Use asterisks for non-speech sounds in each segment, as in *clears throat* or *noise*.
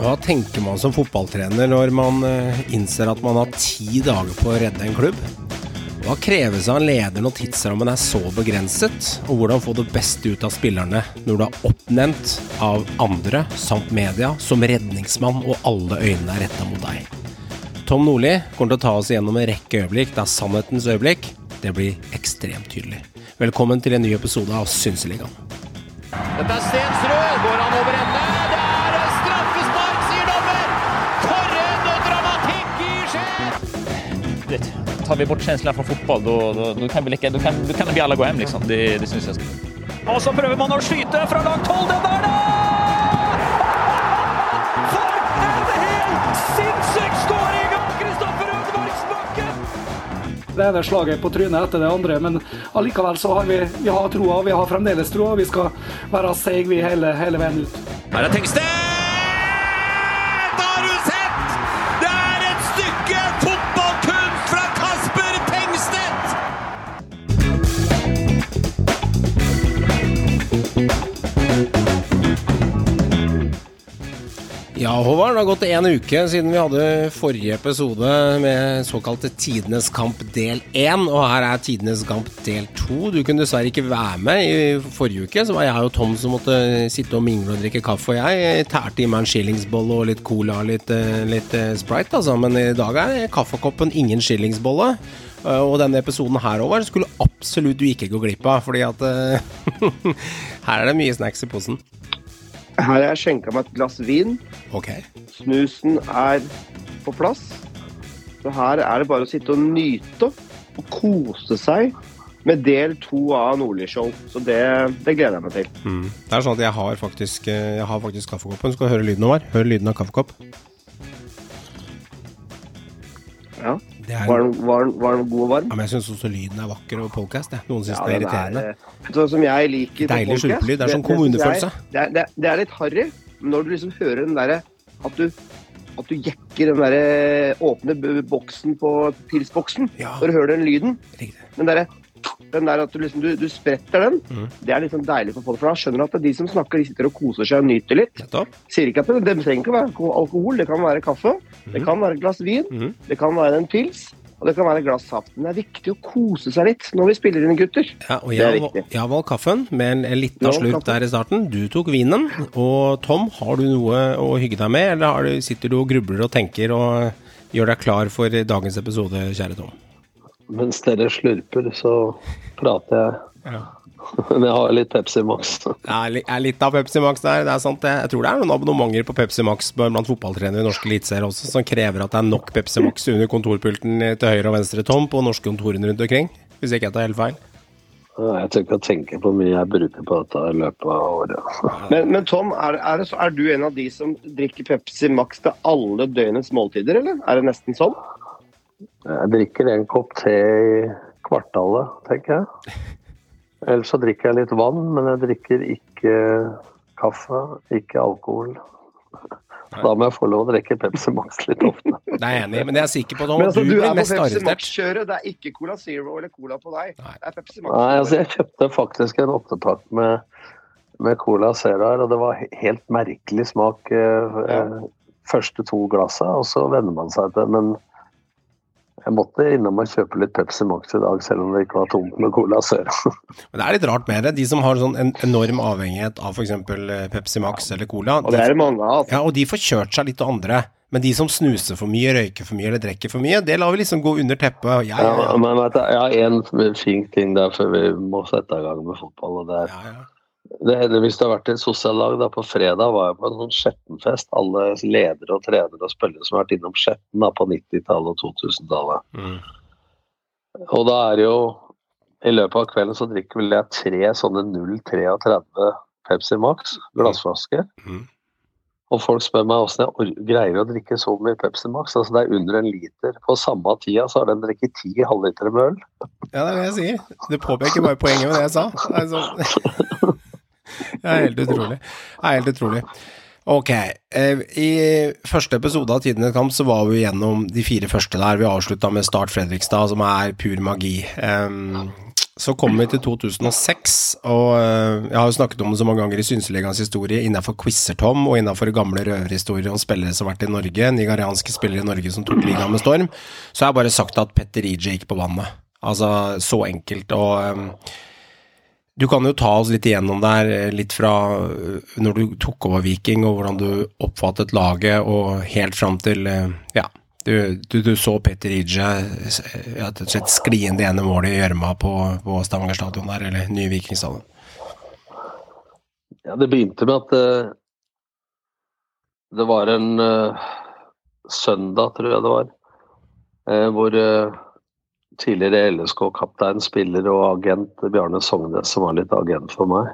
Hva tenker man som fotballtrener når man eh, innser at man har ti dager på å redde en klubb? Hva kreves av en leder når tidsrammen er så begrenset, og hvordan få det beste ut av spillerne når du er oppnevnt av andre, samt media, som redningsmann og alle øynene er retta mot deg? Tom Nordli kommer til å ta oss igjennom en rekke øyeblikk der sannhetens øyeblikk det blir ekstremt tydelig. Velkommen til en ny episode av Synseligaen. Dette er Stensrud. Tar vi bort känslan från fotboll då, då, då, kan vi lika, då, kan, då kan vi alla gå hem liksom. Det, det syns jag. Og så prøver man å skyte fra langt hold. Den der, da! For en helt sinnssyk skåring av Kristoffer Ødemarksbakken! Det ene slaget på trynet etter det andre, men allikevel så har vi, vi har troa. Vi har fremdeles troa. Vi skal være seige vi hele, hele veien ut. Her er Tengstedt! Ja, Håvard, det har gått en uke siden vi hadde forrige episode med såkalte Tidenes kamp del 1, og her er Tidenes kamp del 2. Du kunne dessverre ikke være med i forrige uke, så var jeg og Tom som måtte sitte og mingle og drikke kaffe, og jeg tærte i meg en skillingsbolle og litt cola og litt, eh, litt eh, Sprite, altså, men i dag er kaffekoppen ingen skillingsbolle. Eh, Og denne episoden her, over skulle absolutt du ikke gå glipp av, fordi at *laughs* her er det mye snacks i posen. Her har jeg skjenka meg et glass vin. Okay. Snusen er på plass. Så her er det bare å sitte og nyte og kose seg med del to av Nordli Show. Så det, det gleder jeg meg til. Mm. Det er sånn at jeg har faktisk, eh, jeg har faktisk kaffekoppen. Skal du høre lyden, Håvard? Hør lyden av kaffekopp. Ja. Er, Var den, var, den, var den god og varm? ja, men jeg syns også lyden er vakker over podcast. Noen syns Ja, det er irriterende. Er, Sånn som jeg liker Deilig skjulpelyd. Det er sånn kommunefølelse. Det, det, det er litt harry når du liksom hører den derre at du at du jekker den derre åpne boksen på pilsboksen. Ja. Når du hører den lyden. Riktig. Den derre den der at du liksom du, du spretter den, mm. det er sånn deilig for folk. For da skjønner du at de som snakker, de sitter og koser seg og nyter litt. Nettopp. Sier ikke at det, det trenger ikke å være alkohol, det kan være kaffe, det kan være et glass vin, mm. det kan være en pils, og det kan være et glass saft. Men det er viktig å kose seg litt når vi spiller inn gutter. Ja, og jeg, jeg har valgt kaffen med en, en liten slurk der i starten. Du tok vinen. Og Tom, har du noe å hygge deg med, eller har du, sitter du og grubler og tenker og gjør deg klar for dagens episode, kjære Tom? Mens dere slurper, så prater jeg. Ja. *laughs* Men jeg har litt Pepsi Max. *laughs* Det er, er litt av Pepsi Max der, det er sant det. Jeg tror det er noen abonnementer på Pepsi Max blant fotballtrenere i norske eliteserier også, som krever at det er nok Pepsi Max under kontorpulten til høyre og venstre, Tom, på norske kontorene rundt omkring. Hvis ikke jeg tar helt feil. Jeg tør ikke å tenke på hvor mye jeg bruker på dette i løpet av året. Men, men Tom, er, er, det, så- er du en av de som drikker Pepsi Max til alle døgnets måltider, eller? Er det nesten sånn? Jeg drikker en kopp te i kvartalet, tenker jeg. Ellers så drikker jeg litt vann, men jeg drikker ikke kaffe, ikke alkohol. Da må jeg få lov å drikke Pepsi Max litt ofte. *laughs* Det er jeg enig i, men jeg er sikker på at altså, du du er på Pepsi. Max-kjøret. Det er ikke Cola Zero eller Cola på deg. Nei. Det er Pepsi Max. Nei, altså jeg kjøpte faktisk en åttepakk med, med Cola Zero her, og det var helt merkelig smak eh, ja. første to glassene, og så venner man seg til. Men jeg måtte innom og kjøpe litt Pepsi Max i dag, selv om det ikke var tomt med Cola Zero. Men det er litt rart med det. De som har sånn en enorm avhengighet av f.eks. Pepsi Max eller Cola, Og det er de, det mange av. ja, og de får kjørt seg litt av andre. Men de som snuser for mye, røyker for mye eller drikker for mye, det lar vi liksom gå under teppet. Ja, ja. men vet du, jeg har én fin ting der før vi må sette i gang med fotball. og det er ja, ja. Det heldigvis hvis du har vært et sosiallag da på fredag, var jeg på en sånn Skjettenfest. Alle ledere og trenere og spillere som har vært innom Skjetten da på 90-tallet og 2000-tallet. Mm. Og da er det jo I løpet av kvelden så drikker vel jeg tre sånne 0,33 Pepsi Max glassflasker. Mm. Og folk spør meg hvordan jeg greier å drikke så mye Pepsi Max. Altså det er under en liter. På samme tida så har den drukket ti halvlitere med øl. Ja, det er det jeg sier. Du påpeker bare poenget med det jeg sa. Det *laughs* *laughs* *laughs* det er helt utrolig. Det er helt utrolig. Ok, eh, i første episode av Tidenes kamp så var vi gjennom de fire første der. Vi avslutta med Start Fredrikstad, som er pur magi. Så kommer vi til 2006, og eh, jeg har jo snakket om det så mange ganger i Synseligaens historie, innenfor Quizer-Tom og innenfor gamle røverhistorier om spillere som har vært i Norge, nigerianske spillere i Norge som tok ligaen med storm, så har jeg bare sagt at Petter Ije gikk på vannet. Altså, så enkelt. Og du kan jo ta oss litt igjennom der, litt fra når du tok over Viking, og hvordan du oppfattet laget, og helt fram til ja, du, du, du, så Petter Ije rett og slett skli inn det ene målet i gjørma på, på Stavanger stadion der, eller Nye Vikingstadion. Ja, det begynte med at uh, det var en uh, søndag, tror jeg det var, uh, hvor tidligere LSK-kaptein, spiller og agent Bjarne Sognes, som var litt agent for meg,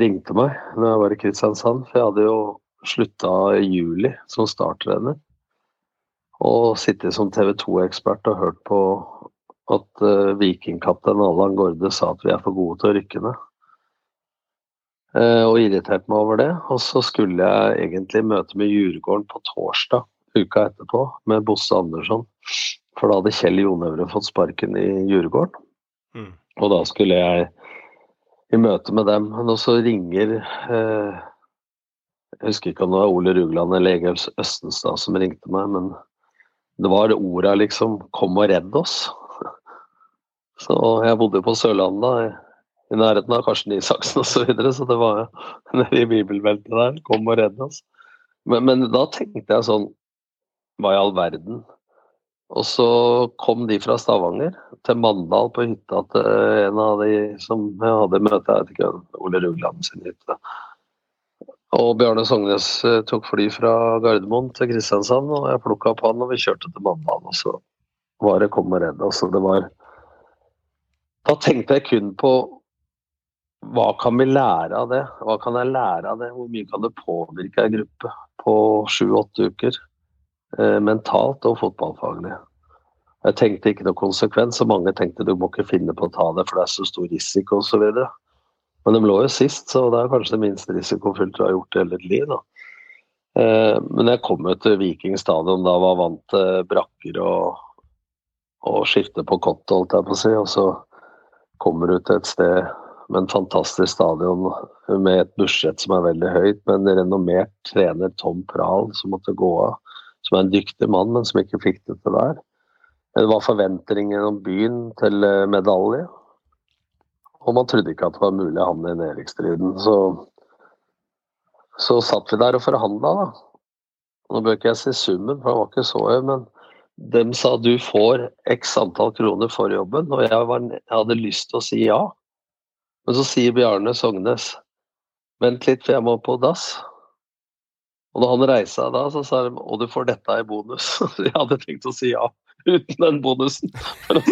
ringte meg når jeg var i Kristiansand. For jeg hadde jo slutta i juli som starttrener. Og sittet som TV 2-ekspert og hørt på at uh, vikingkaptein Allan Gårde sa at vi er for gode til å rykke ned. Uh, og irritert meg over det. Og så skulle jeg egentlig møte med Djurgården på torsdag uka etterpå, med Bosse Andersson. For da hadde Kjell Jonøvre fått sparken i Djurgården. Mm. Og da skulle jeg i møte med dem. Og så ringer eh, Jeg husker ikke om det var Ole Rugland eller Egil Østenstad som ringte meg, men det var orda liksom 'kom og redd oss'. *laughs* Så jeg bodde på Sørlandet da, i nærheten av Karsten Isaksen osv., så, videre, så det var *laughs* nede i bibelbeltet der. 'Kom og redd oss'. Men, men, da tenkte jeg sånn Hva i all verden? Og så kom de fra Stavanger til Mandal på hytta til en av de som jeg hadde møte, jeg vet ikke, Ole Rugland sin hytte. Og Bjarne Sognes eh, tok fly fra Gardermoen til Kristiansand, og jeg plukka opp han og vi kjørte til Mandal. Og så var det 'kom og redd'. Altså, det var Da tenkte jeg kun på hva kan vi lære av det? Hva kan jeg lære av det? Hvor mye kan det påvirke ei gruppe på sju-åtte uker? Eh, mentalt og fotballfaglig. Jeg tenkte ikke noe konsekvens, og mange tenkte du må ikke finne på å ta det for det er så stor risiko osv. Men de lå jo sist, så det er kanskje det minste risikofylte du har gjort i hele ditt liv. Da. Eh, men jeg kom jo til Viking stadion da var vant til brakker og, og skifte på kott, holdt jeg på å si. Og så kommer du til et sted med en fantastisk stadion med et budsjett som er veldig høyt, med en renommert trener, Tom Prahl, som måtte gå av. Som er en dyktig mann, men som ikke fikk det til der. Det var forventninger om byen til eh, medalje. Og man trodde ikke at det var mulig å havne i nedrykksstriden. Så, så satt vi der og forhandla, da. Nå bør ikke jeg si summen, for den var ikke så høy, men de sa du får x antall kroner for jobben, og jeg, var, jeg, hadde lyst til å si ja. Men så sier Bjarne Sognes vent litt, for jeg må på dass. Og da han reiste seg da, så sa de og du får dette i bonus. *laughs* jeg hadde tenkt å si ja uten den bonusen, for å,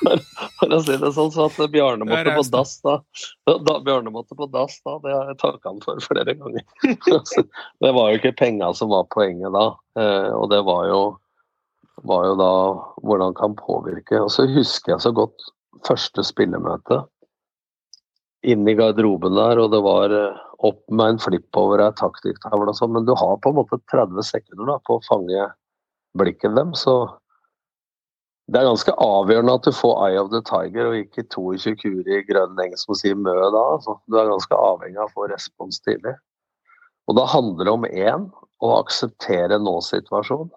for, for å, si det sånn. Så at Bjarne måtte på dass da, da Bjarne måtte på dass da, det har jeg takka han for flere ganger. *laughs* det var jo ikke penga som var poenget da, eh, og det var jo, var jo da hvordan kan påvirke. Og så husker jeg så godt første spillemøte inne i garderoben der, og det var eh, opp med en flipp over ei taktikktavle og sånn, men du har på en måte 30 sekunder da, på å fange blikket dem, så det er ganske avgjørende at du får Eye of the Tiger og ikke 22 kuer i grønn eng som sier mø da. Altså. Du er ganske avhengig av å få respons tidlig. Og da handler det om én å akseptere nå-situasjonen.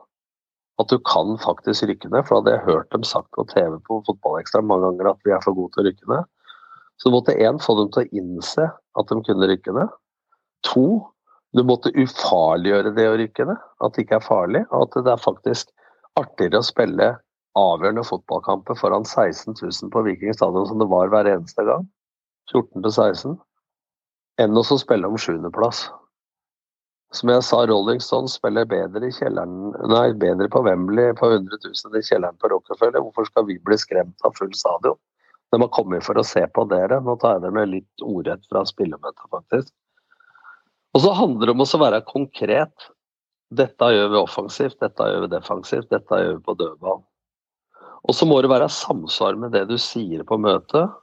At du kan faktisk rykke ned. For da hadde jeg hørt dem sagt på TV på Fotballekstra mange ganger at vi er for gode til å rykke ned. Så du måtte én få dem til å innse at de kunne rykke ned. To, du måtte ufarliggjøre det å rykke ned. At det ikke er farlig. Og at det er faktisk artigere å spille avgjørende fotballkamper foran 16 000 på Viking stadion som det var hver eneste gang, 14 til 16, enn å spille om sjuendeplass. Som jeg sa, Rolling Stones spiller bedre, kjelleren, nei, bedre på Wembley på 100 000 i kjelleren på Rockefeller. Hvorfor skal vi bli skremt av full stadion? De har kommet for å se på dere. Nå tar jeg det med litt ordrett fra spillemøtet, faktisk. Og så handler det om å være konkret. Dette gjør vi offensivt, dette gjør vi defensivt, dette gjør vi på dødball. Og så må det være samsvar med det du sier på møtet,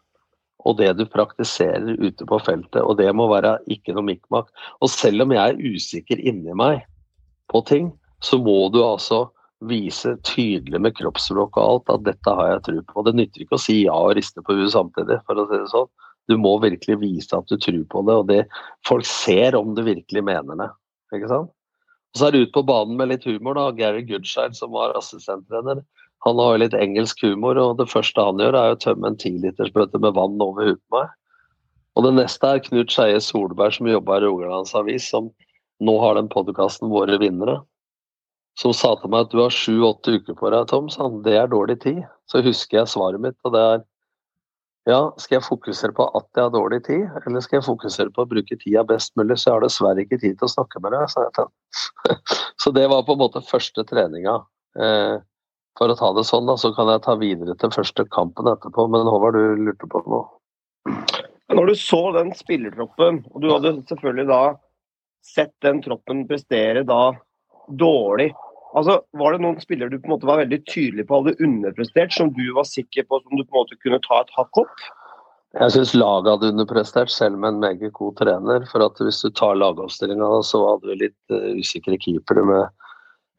og det du praktiserer ute på feltet. Og det må være ikke noe mikkmakk. Og selv om jeg er usikker inni meg på ting, så må du altså vise tydelig med kroppsspråk og alt at dette har jeg tro på. Det nytter ikke å si ja og riste på huet samtidig, for å si det sånn. Du må virkelig vise at du tror på det, og det folk ser om du virkelig mener det. Ikke sant? Og så er det ut på banen med litt humor, da. Gary Goodshire, som var assistenttrener, han har jo litt engelsk humor, og det første han gjør, er å tømme en tilitersbøtte med vann over huet på meg. Og det neste er Knut Skeie Solberg, som jobber i Rogalands Avis, som nå har den podkasten Våre vinnere. Som sa til meg at du har sju-åtte uker på deg, Tom. sa han. Det er dårlig tid. Så husker jeg svaret mitt, og det er ja, skal jeg fokusere på at jeg har dårlig tid, eller skal jeg fokusere på å bruke tida best mulig, så jeg har dessverre ikke tid til å snakke med deg. *laughs* Så det var på en måte første treninga. Eh, for å ta det sånn, da, så kan jeg ta videre til første kampen etterpå. Men Håvard, du lurte på noe? Når du så den spillertroppen, og du hadde selvfølgelig da sett den troppen prestere da dårlig Altså, Var det noen spillere du på en måte var veldig tydelig på hadde underprestert, som du var sikker på som du på en måte kunne ta et hakk opp? Jeg syns laget hadde underprestert, selv med en meget god trener. For at hvis du tar lagoppstillinga, så hadde vi litt uh, usikre keepere med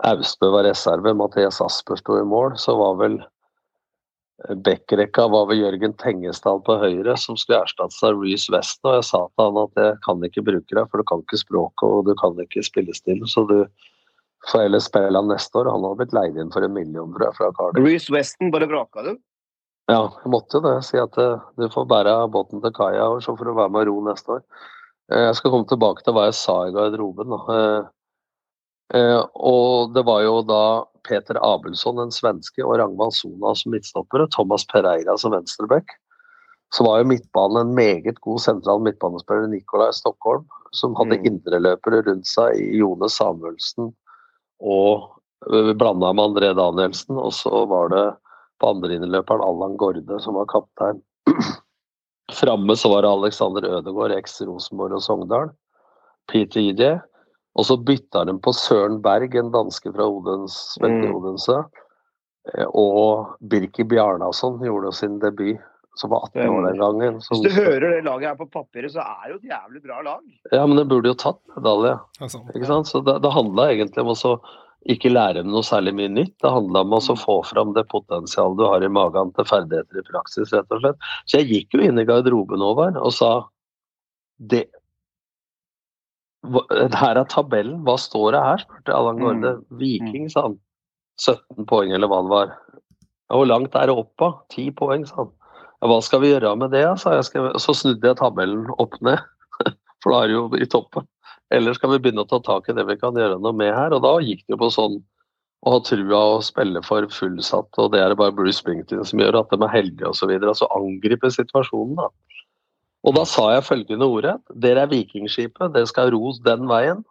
Austbø var reserve, Mathias Asper sto i mål. Så var vel eh, backrekka var vel Jørgen Tengesdal på høyre, som skulle erstattes av Reece West. Og jeg sa til han at jeg kan ikke bruke deg, for du kan ikke språket og du kan ikke spillestilen. Så du får ellers spiller han neste år. Han hadde blitt leid inn for en million, tror jeg, fra Cardiff. Reece Weston, bare vraka du? Ja, jeg måtte jo det. Si at eh, du får bære båten til kaia, og så får du være med og ro neste år. Eh, jeg skal komme tilbake til hva jeg sa i garderoben. Eh, og det var jo da Peter Abelsson, den svenske, og Ragnvald Sona som midtstoppere. Thomas Pereira som venstreback. Så var jo midtbanen en meget god sentral midtbanespiller, Nicolai Stockholm, som hadde mm. indreløpere rundt seg i Jone Samuelsen og blanda med André Danielsen. Og så var det på andre innløperen Allan Gorde som var kaptein. *clears throat* Framme så var det Alexander Ødegaard, eks Rosenborg og Sogndal. Peter Idje. Og så bytta de på Søren Berg, en danske fra Odens, mm. Odense. Eh, og Birki Bjarnason gjorde sin debut, som var 18 år den gangen. Hvis du hører det laget her på papiret, så er det jo et jævlig bra lag. Ja, men det burde jo tatt medalje. Ikke sant? Så det, det handla egentlig om å ikke lære dem noe særlig mye nytt. Det handla om å få fram det potensialet du har i magen til ferdigheter i praksis, rett og slett. Så jeg gikk jo inn i garderoben over og sa det, her er tabellen, hva står det her? spurte Allan Gaarde. Mm. Viking, sa han. 17 poeng, eller hva det var. Hvor langt er det opp, da? 10 poeng, sa han. Hva skal vi gjøre med det, sa jeg. Så snudde jeg tabellen opp ned, *laughs* for da er det jo i toppen. Eller skal vi begynne å ta tak i det vi kan gjøre noe med her? Og da gikk det jo på sånn å ha trua og spille for fullsatt, og det er det bare Bruce Springton som gjør, at de er heldige osv. Altså angripe situasjonen, da. Og da sa jeg følgende ordet. Dere er Vikingskipet, dere skal ros den veien.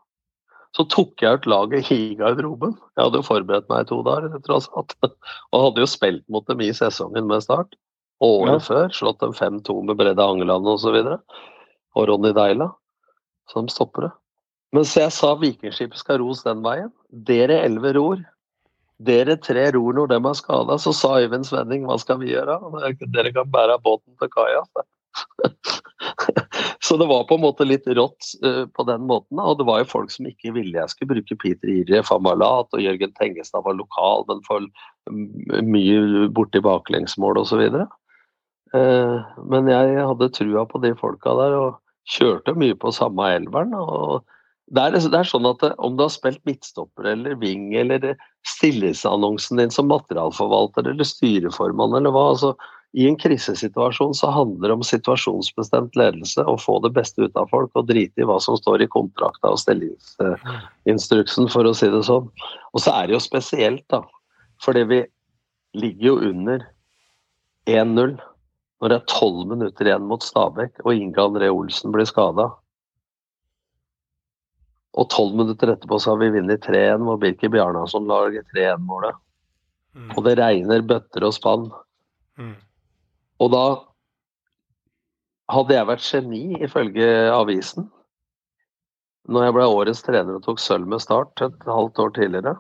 Så tok jeg ut laget i garderoben. Jeg hadde jo forberedt meg i to dager, tross alt. *laughs* Og hadde jo spilt mot dem i sesongen med start. Året ja. før. Slått dem 5-2 med Brede Angeland osv. Og, så og Ronny Deila som stoppere. Men så jeg sa Vikingskipet skal ros den veien. Dere elleve ror. Dere tre ror når dem er skada. Så sa Øyvind Svenning hva skal vi gjøre? Dere kan bære båten til kaia. *laughs* så det var på en måte litt rått uh, på den måten. Og det var jo folk som ikke ville jeg skulle bruke Peter Irje Famalat, og Jørgen Tengestad var lokal, men for mye borti baklengsmål osv. Uh, men jeg hadde trua på de folka der, og kjørte mye på samme elveren. og det er, det er, sånn at Om du har spilt midtstopper eller wing eller stillesannonsen din som materialforvalter eller styreformann eller hva, altså i en krisesituasjon så handler det om situasjonsbestemt ledelse, å få det beste ut av folk og drite i hva som står i kontrakta og stillingsinstruksen, for å si det sånn. Og så er det jo spesielt, da, fordi vi ligger jo under 1-0 når det er tolv minutter igjen mot Stabæk og Inge André Olsen blir skada. Og tolv minutter etterpå så har vi vunnet 3-1, hvor Birki Bjarnason lager 3-1-målet. Mm. Og det regner bøtter og spann. Mm. Og da hadde jeg vært geni, ifølge avisen, når jeg ble årets trener og tok sølv med Start et halvt år tidligere,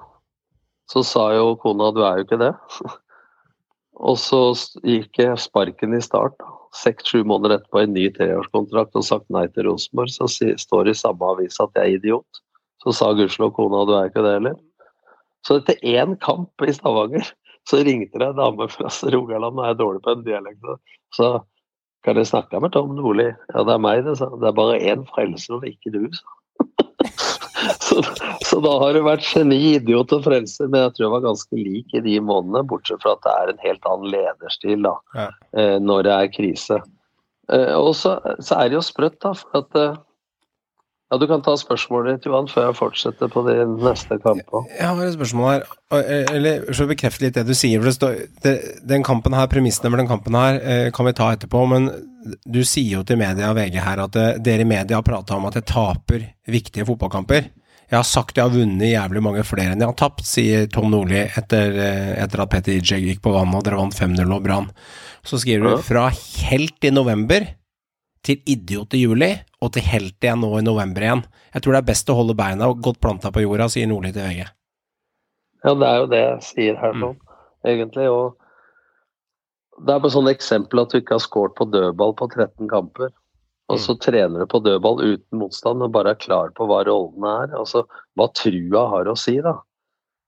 så sa jo kona du er jo ikke det. *laughs* og så gikk jeg sparken i Start. Seks-sju måneder etterpå en ny treårskontrakt og sagt nei til Rosenborg. Så står det i samme avis at jeg er idiot. Så sa gudskjelov kona du er ikke det heller. Så etter én kamp i Stavanger, så ringte det en dame fra *laughs* Rogaland, og jeg er dårlig på en dialekt, så kan jeg snakke med Tom Nordli? Ja, det er meg, det, sa Det er bare én frelser, og ikke du, sa *laughs* så, så, da har det vært geni, idiot og frelser, men jeg tror jeg var ganske lik i de månedene, bortsett fra at det er en helt annen lederstil da, Ja. eh, når det er krise. Eh, og så, så er det jo sprøtt, da, for at eh, Ja, du kan ta spørsmålet ditt, Johan, før jeg fortsetter på de neste kampene. Jeg har et spørsmål her, eh, eller så bekrefte litt det du sier. for det står, det, Den kampen her, Premissene for den kampen her eh, kan vi ta etterpå, men du sier jo til media og VG her at eh, dere i media har prata om at jeg taper viktige fotballkamper. Jeg har sagt jeg har vunnet jævlig mange flere enn jeg har tapt, sier Tom Nordli etter, etter at Petter Ijeg gikk på vannet og dere vant 5-0 og Brann. Så skriver du fra helt i november til idiot i juli, og til helt igjen nå i november igjen. Jeg tror det er best å holde beina godt planta på jorda, sier Nordli til VG. Ja, det er jo det jeg sier her nå, egentlig. Og det er bare sånn eksempel at du ikke har skåret på dødball på 13 kamper. Og så trener du på dødball uten motstand og bare er klar på hva rollene er. Altså hva trua har å si, da.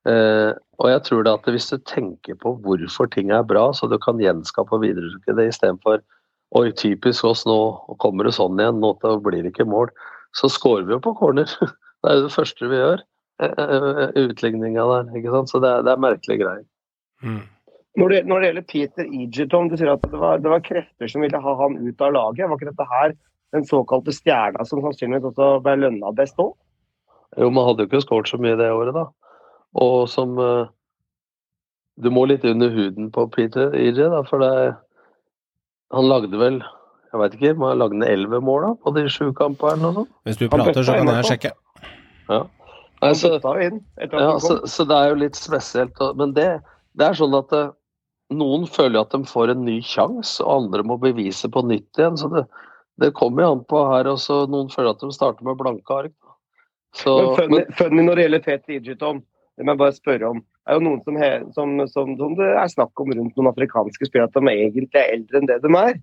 Eh, og jeg tror det at hvis du tenker på hvorfor ting er bra, så du kan gjenskape og videreutvikle det istedenfor Oi, typisk oss nå, kommer det sånn igjen, nå blir det ikke mål. Så scorer vi jo på corner. *laughs* Det er jo det første vi gjør. eh, eh, Utligninga der, ikke sant. Så det er, det er merkelige greier. Mm. Når det, når det gjelder Peter Egerton, du sier at det var, det var krefter som ville ha han ut av laget. Var ikke dette her den såkalte stjerna som sannsynligvis også ble lønna best òg? Jo, man hadde jo ikke skåret så mye det året, da. Og som eh, Du må litt under huden på Peter EJ, for det Han lagde vel jeg vet ikke, man lagde han elleve mål da, på de sju kampene eller noe sånt? Hvis du prater, så kan jeg sjekke. Ja. Nei, så, ja, så, så det er jo litt spesielt. Men det, det er sånn at det, noen føler at de får en ny sjanse, og andre må bevise på nytt igjen. Så det, det kommer jo an på her også. Noen føler at de starter med blanke ark. Så, men, funny når det gjelder Tete Igiton, det må jeg bare spørre om. Er jo noen som, he, som, som, som det er snakk om rundt noen afrikanske spillere, at de egentlig er eldre enn det de er.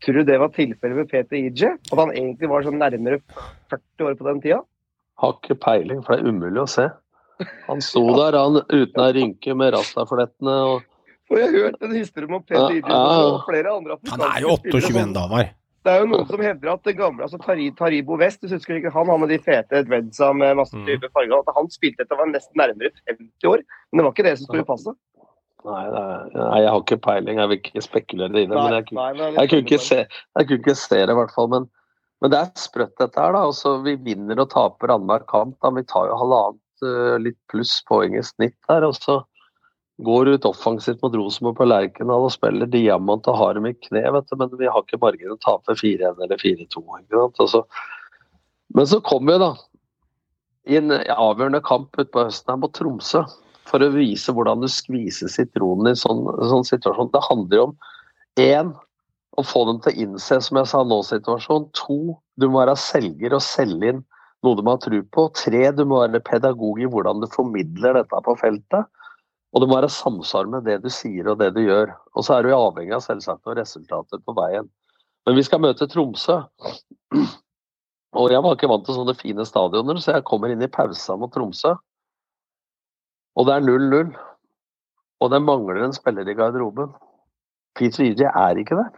Tror du det var tilfellet med Peter Ije? At han egentlig var sånn nærmere 40 år på den tida? har ikke peiling, for det er umulig å se. Han sto *laughs* der han, uten ei rynke med rastaflettene og For jeg har hørt en historie om Peter Ja, Ije ja. og flere andre Han er jo 28 som- ennå, Var. Det er jo noen som hevder at det gamle, altså Tari, Taribo West, hvis du husker ikke, han han med de fete dreadsa med masse Mm. dype farger, at han spilte etter å være nesten nærmere 50 år. Men det var ikke det som sto i passet. Nei, nei, jeg har ikke peiling. Jeg vil ikke spekulere i det. Men jeg, kunne- nei, jeg, kunne ikke se, jeg kunne ikke se det, i hvert fall. Men, men det er sprøtt, dette her. da. Altså, vi vinner og taper annenhver kamp. da. Vi tar jo halvannet eh, litt pluss poeng i snitt der. Og så går ut offensivt mot Rosenborg på Lerkendal og spiller diamant og har dem i kne, vet du. Men vi har ikke margen å tape 4-1 eller 4-2. ikke sant? Og så- Men så kommer vi, da, i en avgjørende kamp utpå høsten her mot Tromsø for å vise hvordan du skviser sitronen i en sånn, sånn situasjon. Det handler jo om én å få dem til å innse, som jeg sa nå, situasjonen. To, du må være selger og selge inn noe du må ha tro på. Tre, du må være pedagog i hvordan du formidler dette på feltet. Og det må være samsvar med det du sier og det du gjør. Og så er du avhengig av selvsagt av resultater på veien. Men vi skal møte Tromsø. Og jeg var ikke vant til sånne fine stadioner, så jeg kommer inn i pausa mot Tromsø. Og det er 0-0. Og det mangler en spiller i garderoben. Peter EJ er ikke der.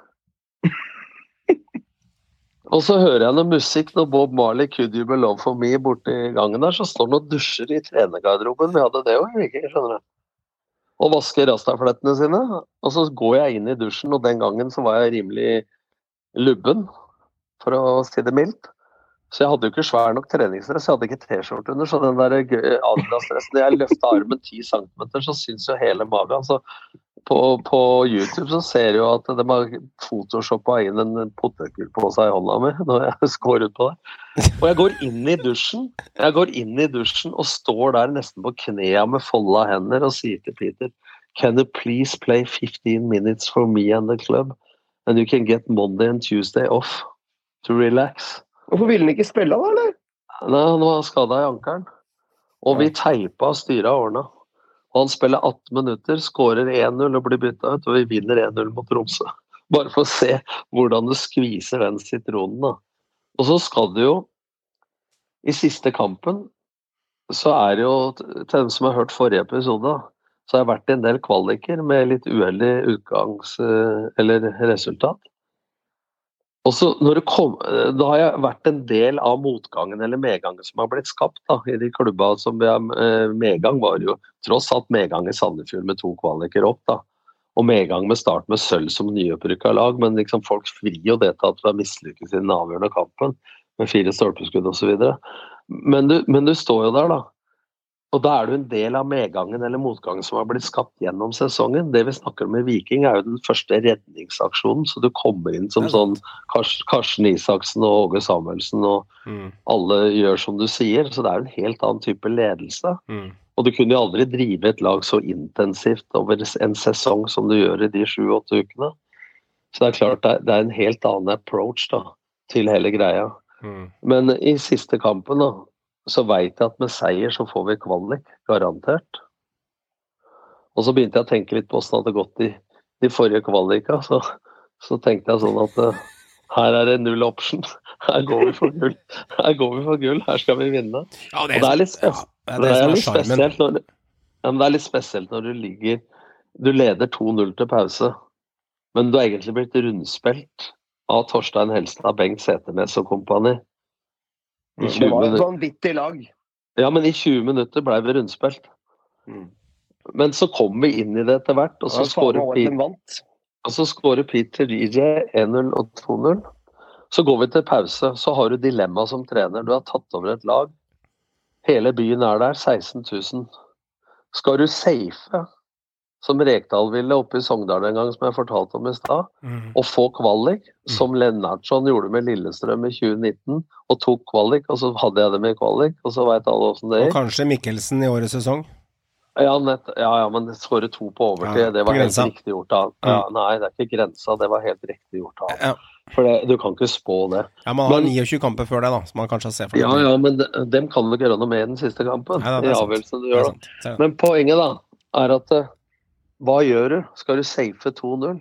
og så hører jeg noe musikk når Bob Marley 'Could You Be Love For Me' borti gangen der, så står han og dusjer i trenergarderoben. Vi hadde det òg, skjønner du. Og vasker rastaflettene sine. Og så går jeg inn i dusjen, og den gangen så var jeg rimelig lubben, for å si det mildt. Så jeg hadde jo ikke svær nok treningsdress, jeg hadde ikke T-skjorte under. Så den der Adidas-dressen jeg løfta armen 10 cm, så syns jo hele magen. Så på, på YouTube så ser du at de har photoshoppa inn en potetgull på seg i hånda mi når jeg *laughs* skår ut på det. Og jeg går inn i dusjen Jeg går inn i dusjen og står der nesten på knea med folda hender og sier til Peter Can you please play 15 minutes for me and the club? And you can get Monday and Tuesday off to relax. Hvorfor ville han ikke spille, da? eller? Nei, han var skada i ankelen. Og vi teipa styra og ordna. Og han spiller 18 minutter, skårer 1-0 og blir bytta ut, og vi vinner 1-0 mot Tromsø. *laughs* Bare for å se hvordan du skviser den sitronen, da. Og så skal du jo I siste kampen så er det jo til dem som har hørt forrige episode, så har jeg vært i en del kvaliker med litt uheldig utgangs... eh, eller resultat. Og så når det kom, Da har jeg vært en del av motgangen eller medgangen som har blitt skapt da, i de klubba som eh, Medgang var jo tross alt medgang i Sandefjord med to kvaliker opp. da, Og medgang med start med sølv som nyopprykka lag, men liksom folk frir jo det til at du har mislykkes i den avgjørende kampen med fire stolpeskudd osv. Men, du- men du står jo der, da. Og da er du en del av medgangen eller motgangen som har blitt skapt gjennom sesongen. Det vi snakker om i Viking, er jo den første redningsaksjonen. Så du kommer inn som sånn Kars, Karsten Isaksen og Åge Samuelsen, og Mm. alle gjør som du sier. Så det er en helt annen type ledelse. Mm. Og du kunne jo aldri drive et lag så intensivt over en sesong som du gjør i de sju-åtte ukene. Så det er klart det det er en helt annen approach da, til hele greia. Mm. Men i siste kampen da, så veit jeg at med seier så får vi kvalik, garantert. Og så begynte jeg å tenke litt på åssen det hadde gått i de forrige kvalika. Så, så tenkte jeg sånn at uh, her er det null option. *laughs* Her går vi for gull. Her går vi for gull, her skal vi vinne. Ja, Og det er litt spes- ja, Det det er er litt er spesielt når ja, det er litt spesielt når du ligger Du leder 2-0 til pause, men du har egentlig blitt rundspilt av Torstein Helstad, Bengt Seternes og kompani. I Det var et vanvittig lag. Ja, men i 20 minutter ble vi rundspilt. Mm. Men så kom vi inn i det etter hvert, og så skårer Peter DJ 1-0 og 2-0. Så går vi til pause, så har du dilemma som trener. Du har tatt over et lag. Hele byen er der, 16 000. Skal du safe, som Rekdal ville oppe i Sogndal en gang, som jeg fortalte om i stad, Mm. og få kvalik, som Lennartson gjorde med Lillestrøm i 2019, og tok kvalik, og så hadde jeg dem i kvalik, og så veit alle åssen det gikk. Og kanskje Mikkelsen i årets sesong. Ja, nett, ja, ja, men skåre to på overtid, Ja, det var helt riktig gjort av ja, Nei, det er ikke grensa, det var helt riktig gjort av Ja. For det, du kan ikke spå det. Ja, Man har Men- 29 kamper før det, da, som man kanskje ser for Ja, ja, men de, dem kan du ikke gjøre noe med i den siste kampen. Ja, da, det I avgjørelsen du gjør. Det Men poenget da, er at eh, hva gjør du? Skal du safe 2-0?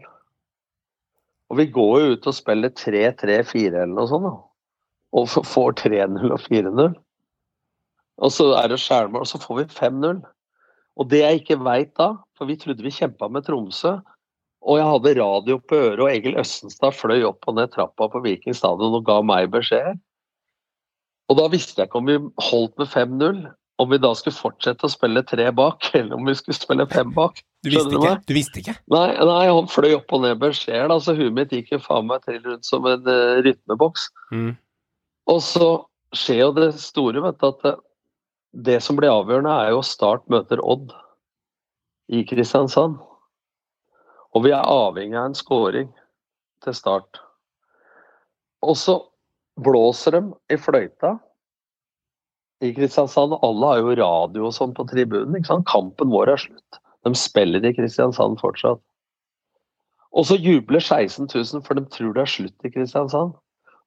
Og vi går jo ut og spiller 3-3-4 eller noe sånt, da. Og får 3-0 og 4-0. Og så er det skjærmål, og så får vi 5-0. Og det jeg ikke veit da, for vi trodde vi kjempa med Tromsø, og jeg hadde radio på øret, og Egil Østenstad fløy opp og ned trappa på Viking stadion og ga meg beskjeder. Og da visste jeg ikke om vi holdt med 5-0, om vi da skulle fortsette å spille tre bak, *laughs* eller om vi skulle spille fem bak. Du visste ikke? Du visste ikke? Nei, nei, han fløy opp og ned med sjel. så huet mitt gikk jo faen meg trill rundt som en uh, rytmeboks. Mm. Og så skjer jo det store, vet du, at det, det som blir avgjørende, er jo Start møter Odd i Kristiansand. Og vi er avhengig av en scoring til Start. Og så blåser de i fløyta i Kristiansand. Alle har jo radio og sånn på tribunen. ikke sant? Kampen vår er slutt. De spiller i Kristiansand fortsatt. Og så jubler 16 000, for de tror det er slutt i Kristiansand.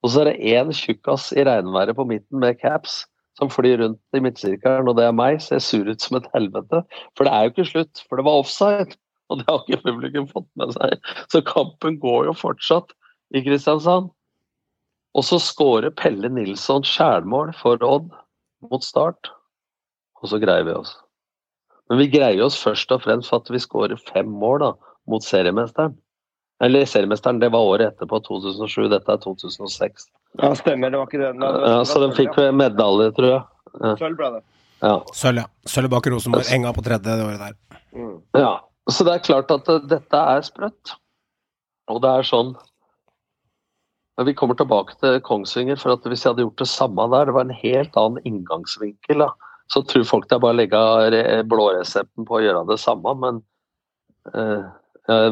Og så er det én tjukkas i regnværet på midten med caps som flyr rundt i midtsirkelen, og det er meg. Ser sur ut som et helvete. For det er jo ikke slutt, for det var offside. Og det har ikke publikum fått med seg. Så kampen går jo fortsatt i Kristiansand. Og så skårer Pelle Nilsson skjælmål for Odd mot Start. Og så greier vi oss. Men vi greier oss først og fremst for at vi skårer fem mål da, mot seriemesteren. Eller seriemesteren, det var året etterpå, 2007. Dette er 2006. Ja, stemmer. Det var ikke den. Ja, så den fikk vi medalje, tror jeg. Sølv ble det. Ja. Sølv, ja. Sølv bak Rosenborg. Enga på tredje det året der. Mm. ja. Så det er klart at uh, dette er sprøtt. Og det er sånn Men vi kommer tilbake til Kongsvinger, for at hvis jeg hadde gjort det samme der, det var en helt annen inngangsvinkel, da. så tror folk det er bare å legge blåresepten på å gjøre det samme, men eh,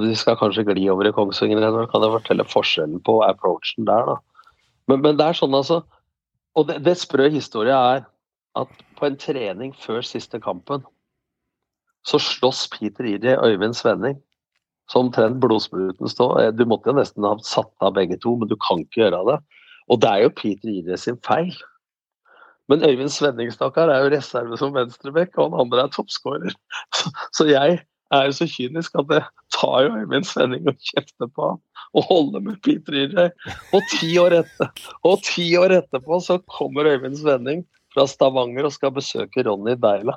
vi skal kanskje gli over i Kongsvinger og kan jeg fortelle forskjellen på approachen der, da. Men, men det er sånn, altså. Og det, det sprø historia er at på en trening før siste kampen, så slåss Peter Iri Øyvind Svenning. Så omtrent blodspruten stå. Eh, Du måtte jo nesten ha satt av begge to, men du kan ikke gjøre det. Og det er jo Peter Idre sin feil. Men Øyvind Svenning stakkar, er jo reserve som venstrebekk, og han andre er toppskårer. *laughs* Så, jeg er jo så kynisk at jeg tar jo Øyvind Svenning og kjefter på ham og holder med Peter Idre. Og ti år etter, og ti år etterpå så kommer Øyvind Svenning fra Stavanger og skal besøke Ronny Deila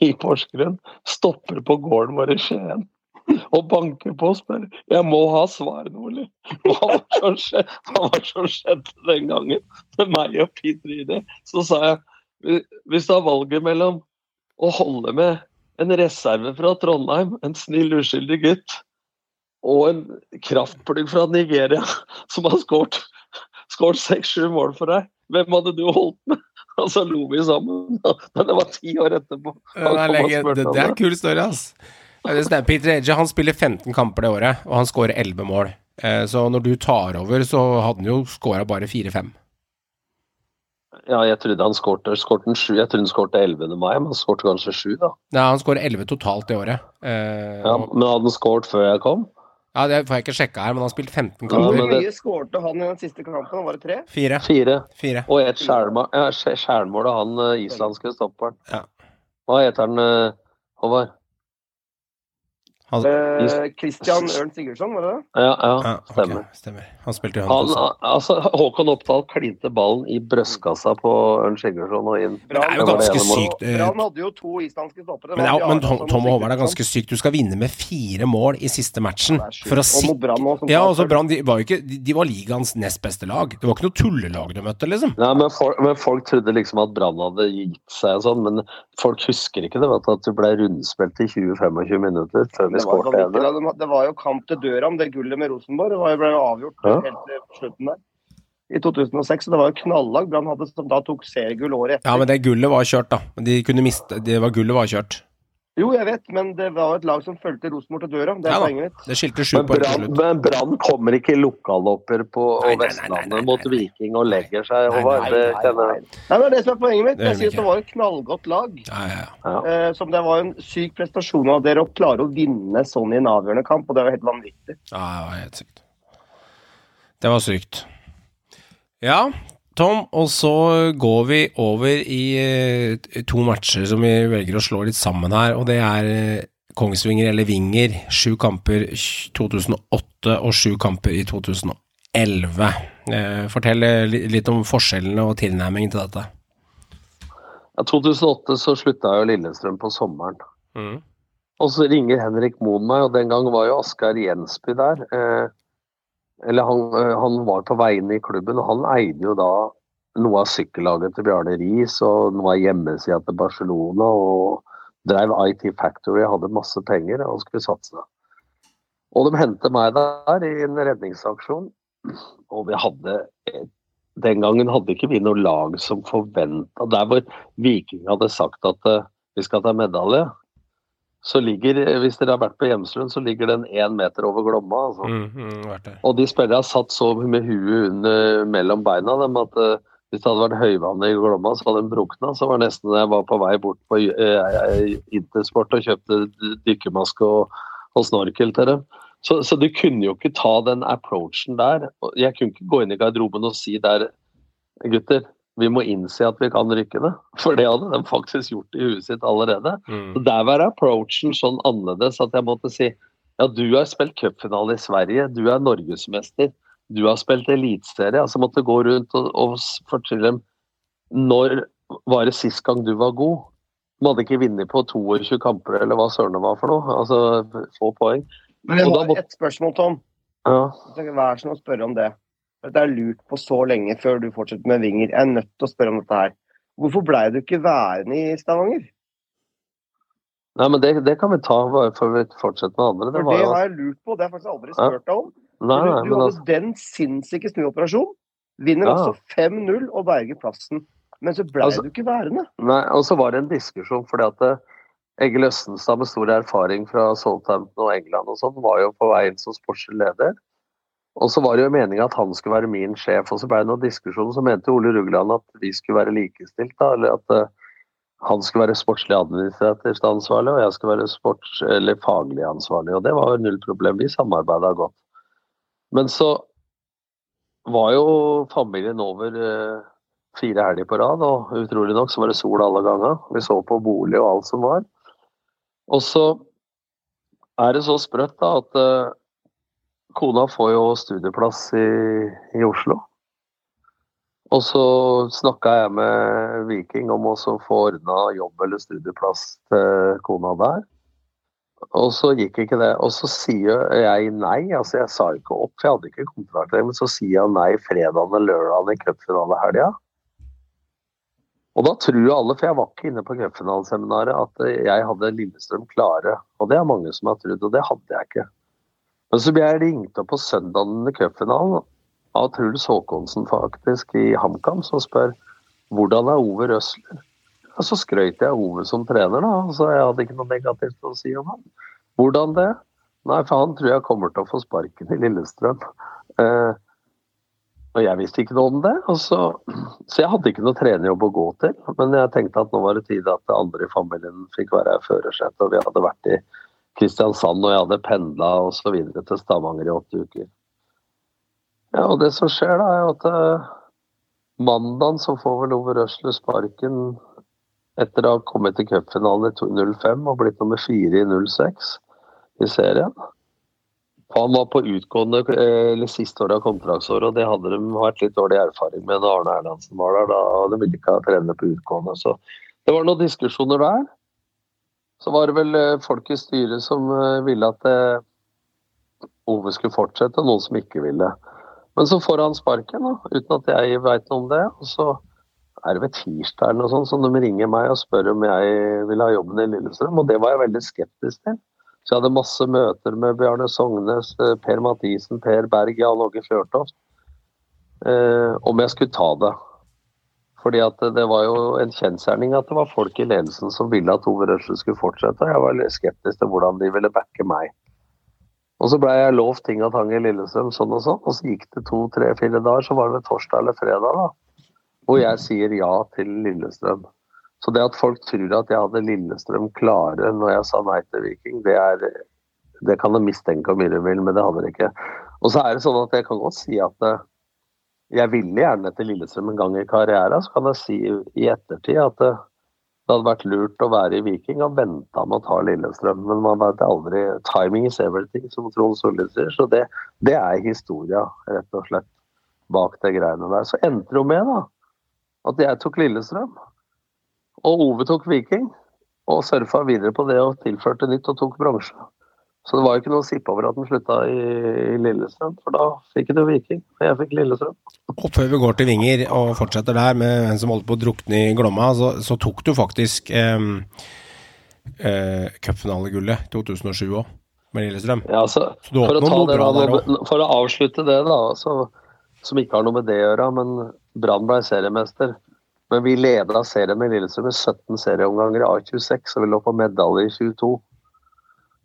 i Porsgrunn. Stopper på gården vår i Skien og banker på og spør Jeg må ha svar, Nordli. Hva var som skjedde, skjedde den gangen med meg og Peter Ide? Så sa jeg hvis du har valget mellom å holde med en reserve fra Trondheim, en snill, uskyldig gutt, og en kraftplugg fra Nigeria som har skåret seks-sju mål for deg. Hvem hadde du holdt med? Og så lo vi sammen. Men det var ti år etterpå. Er, det er en kul story, ass. Det stemmer. Peter Edge han spiller 15 kamper det året, og han skårer 11 mål. Eh, så når du tar over, så hadde han jo skåra bare 4-5. Ja, jeg trodde han skårte. Jeg trodde han skårte 11. mai, men han skårte kanskje 7, da. Nei, han skårer 11 totalt i året. Eh, ja, men hadde han skåret før jeg kom? Ja, Det får jeg ikke sjekka her, men han har spilt 15 Hvor kamper. mye skårte han i den siste kampen? Var det tre? Fire. Fire. Fire. Og et skjærmål ja, skjæ- skjærmål av han eh, islandske stopperen. Ja. Hva heter han, eh, Håvard? Han, Eh, Christian Ørn Sigurdsson, var det det? Ja, ja, stemmer. Okay, stemmer. Han spilte jo Han, han altså, Håkon Oppdal klinte ballen i brøstkassa på Ørn Sigurdsson og inn. Men det er jo ganske sykt. eh, Han hadde jo to islandske stoppere. Men, ja, men Tom, Tom og Håvard er ganske sykt. Du skal vinne med fire mål i siste matchen. For å sikre også, Ja, altså Brann de var jo ikke De, var ligaens nest beste lag. Det var ikke noe tullelag du møtte, liksom. Nei, men, folk, men folk trodde liksom at Brann hadde gitt seg og sånn, men folk husker ikke det, vet du, at du ble rundspilt i 20-25 minutter før vi Det var, vanvittig, ene. det var jo kamp til døra om det gullet med Rosenborg. Det var jo ble jo avgjort Ja. helt til slutten der. I 2006. Så det var jo knallag Brann hadde, som da tok seriegull året etter. Ja, men det gullet var kjørt, da. De kunne miste Det var gullet var kjørt. Jo, jeg vet, men det var et lag som fulgte Rosenborg til døra. Det er Ja poenget mitt. Det skilte sju Men poeng til slutt. men Brann kommer ikke i på Nei, nei, nei, nei, Vestlandet nei, mot. Viking og legger seg, Nei, Håvard. nei, Det nei, kjenner nei. jeg. Nei, men det er det som er poenget mitt. Det Jeg sier synes det var et knallgodt lag. Ja, ja, ja. Ja. Eh, som det var en syk prestasjon av dere å klare å vinne sånn i en avgjørende kamp, og det var helt vanvittig. Ja, det var helt sykt. Det var sykt. Ja, Tom, og så går vi over i eh, to matcher som vi velger å slå litt sammen her, og det er eh, Kongsvinger eller Vinger. Sju kamper 2008 og sju kamper i 2011. Eh, Fortell litt om forskjellene og tilnærmingen til dette. Ja, 2008 så slutta jo Lillestrøm på sommeren. Og så ringer Henrik Moen meg, og den gang var jo Asgeir Jensby der. Eh, eller han, eh, han var på vegne i klubben, og han eide jo da noe av sykkellaget til Bjarne Riis og noe av hjemmesida til Barcelona. og Drev IT Factory, hadde masse penger og skulle satse. Og de hentet meg der i en redningsaksjon. Og vi hadde Den gangen hadde ikke vi noe lag som forventa Der hvor Viking hadde sagt at eh, vi skal ta medalje, så ligger, hvis dere har vært på Hjemslund, så ligger den én meter over Glomma. Altså. Mm, mm. Og de spillerne satt så med huet under, mellom beina dem at uh, hvis det hadde vært høyvann i Glomma, så hadde den brukna. Så var det nesten jeg var på vei bort på uh, Intersport og kjøpte dykkermaske og, og snorkel til dem. Så, så du kunne jo ikke ta den approachen der. Jeg kunne ikke gå inn i garderoben og si der gutter, vi må innse at vi kan rykke det. *laughs* For det hadde de faktisk gjort i huet sitt allerede. Mm. Så Der var approachen sånn annerledes at jeg måtte si ja, du har spilt cupfinale i Sverige, du er norgesmester, du har spilt eliteserie. Altså måtte gå rundt og, og fortelle dem når var det sist gang du var god? De hadde ikke vunnet på 22 kamper eller hva søren det var for noe. Altså få poeng. Men jeg har må- et spørsmål, Tom. Ja. Vær så snill å spørre om det. Det er lurt på så lenge før du fortsetter med Vinger. Jeg er nødt til å spørre om dette her. Hvorfor blei du ikke værende i Stavanger? Nei, men det, det kan vi ta bare for å fortsette med andre. Det det jo har jeg lurt på, det har jeg faktisk aldri spurt deg om. Nei, nei, du men hadde altså den sinnssyke snuoperasjonen. Vinner Ja. altså 5-0 og berger plassen. Men så blei Altså- du ikke værende. Nei, og så var det en diskusjon fordi at eh, Egil Østenstad med stor erfaring fra Southampton og England og sånn, var jo på vei inn som sportslig leder. Og så var det jo meninga at han skulle være min sjef, og så ble det noen diskusjoner. Så mente Ole Rugland at vi skulle være likestilt, da, eller at uh, han skulle være sportslig administrativt ansvarlig, og jeg skulle være sports, eller faglig ansvarlig. Og det var jo null problem. Vi samarbeida godt. Men så var jo familien over uh, fire helger på rad, og utrolig nok så var det sol alle ganger. Vi så på bolig og alt som var. Og så er det så sprøtt da at eh, kona får jo studieplass i, i Oslo. Og så snakka jeg med Viking om å få ordna jobb eller studieplass til kona der. Og så gikk ikke det. Og så sier jeg nei. Altså, jeg sa ikke opp, for jeg hadde ikke kontrakt, men så sier jeg nei fredagen og lørdagen i cupfinalehelga. Og da tror alle, for jeg var ikke inne på cupfinaleseminaret, at jeg hadde Lillestrøm klare. Og det er mange som har trodd, og det hadde jeg ikke. Men så ble jeg ringt opp på søndagen under cupfinalen av Truls Håkonsen faktisk i HamKam, som spør hvordan er Ove Røsler? Og så skrøt jeg Ove som trener, da, så jeg hadde ikke noe negativt å si om ham. Hvordan det? Nei, for han tror jeg kommer til å få sparken i Lillestrøm. Eh, og jeg visste ikke noe om det. Så, så, jeg hadde ikke noe trenerjobb å gå til. Men jeg tenkte at nå var det tid at andre i familien fikk være førersetet. Og vi hadde vært i Kristiansand, og jeg hadde pendla osv. til Stavanger i åtte uker. Ja, og det som skjer, da, er at uh, mandagen så får vel Ove Røsler sparken etter å ha kommet til cupfinalen i 05 og blitt nummer fire i 06 i serien. Han var på utgående eh, eller siste året av kontraktsåret, og det hadde de vært litt dårlig erfaring med når Arne Erlandsen var der. Da, og De ville ikke ha trener på utgående. Så det var noen diskusjoner der. Så var det vel eh, folk i styret som eh, ville at Ove skulle fortsette, og noen som ikke ville. Men så får han sparken, da, uten at jeg veit noe om det. Og så er det ved tirsdag eller noe sånt som de ringer meg og spør om jeg vil ha jobben i Lillestrøm, og det var jeg veldig skeptisk til. Så jeg hadde masse møter med Bjarne Sognes, eh, Per Mathisen, Per Berg, Jan Åge Fjørtoft. Eh, om jeg skulle ta det. Fordi at det var jo en kjensgjerning at det var folk i ledelsen som ville at Ove Røsle skulle fortsette. Jeg var skeptisk til hvordan de ville backe meg. Og så blei jeg lovt ting av tang i Lillestrøm sånn og sånn. Og så gikk det to, tre, fire dager, så var det torsdag eller fredag, da. Hvor jeg sier ja til Lillestrøm. Så det at folk tror at jeg hadde Lillestrøm klare når jeg sa nei til Viking, det, er, det kan de mistenke om mye de vil, men det hadde de ikke. Og så er det sånn at jeg kan godt si at eh, jeg ville gjerne til Lillestrøm en gang i karrieren. Så kan jeg si i ettertid at det, eh, det hadde vært lurt å være i Viking og venta med å ta Lillestrøm. Men man vet aldri Timing is everything, som Trond Solli sier. Så det, det er historia, rett og slett, bak de greiene der. Så endte det jo med da, at jeg tok Lillestrøm. Og Ove tok Viking, og surfa videre på det og tilførte nytt og tok bronse. Så det var jo ikke noe å sippe over at den slutta i, i Lillestrøm, for da fikk du Viking, og jeg fikk Lillestrøm. Og før vi går til Vinger og fortsetter der med en som holdt på å drukne i Glomma, så, så tok du faktisk eh, eh, cupfinalegullet 2007 òg, med Lillestrøm. Ja, så, så for, å det, da, for, å avslutte det, da, så, som ikke har noe med det å gjøre, men Brann ble seriemester. Men vi leda serien med Lillestrøm i 17 serieomganger i A26, og vi lå på medalje i 22.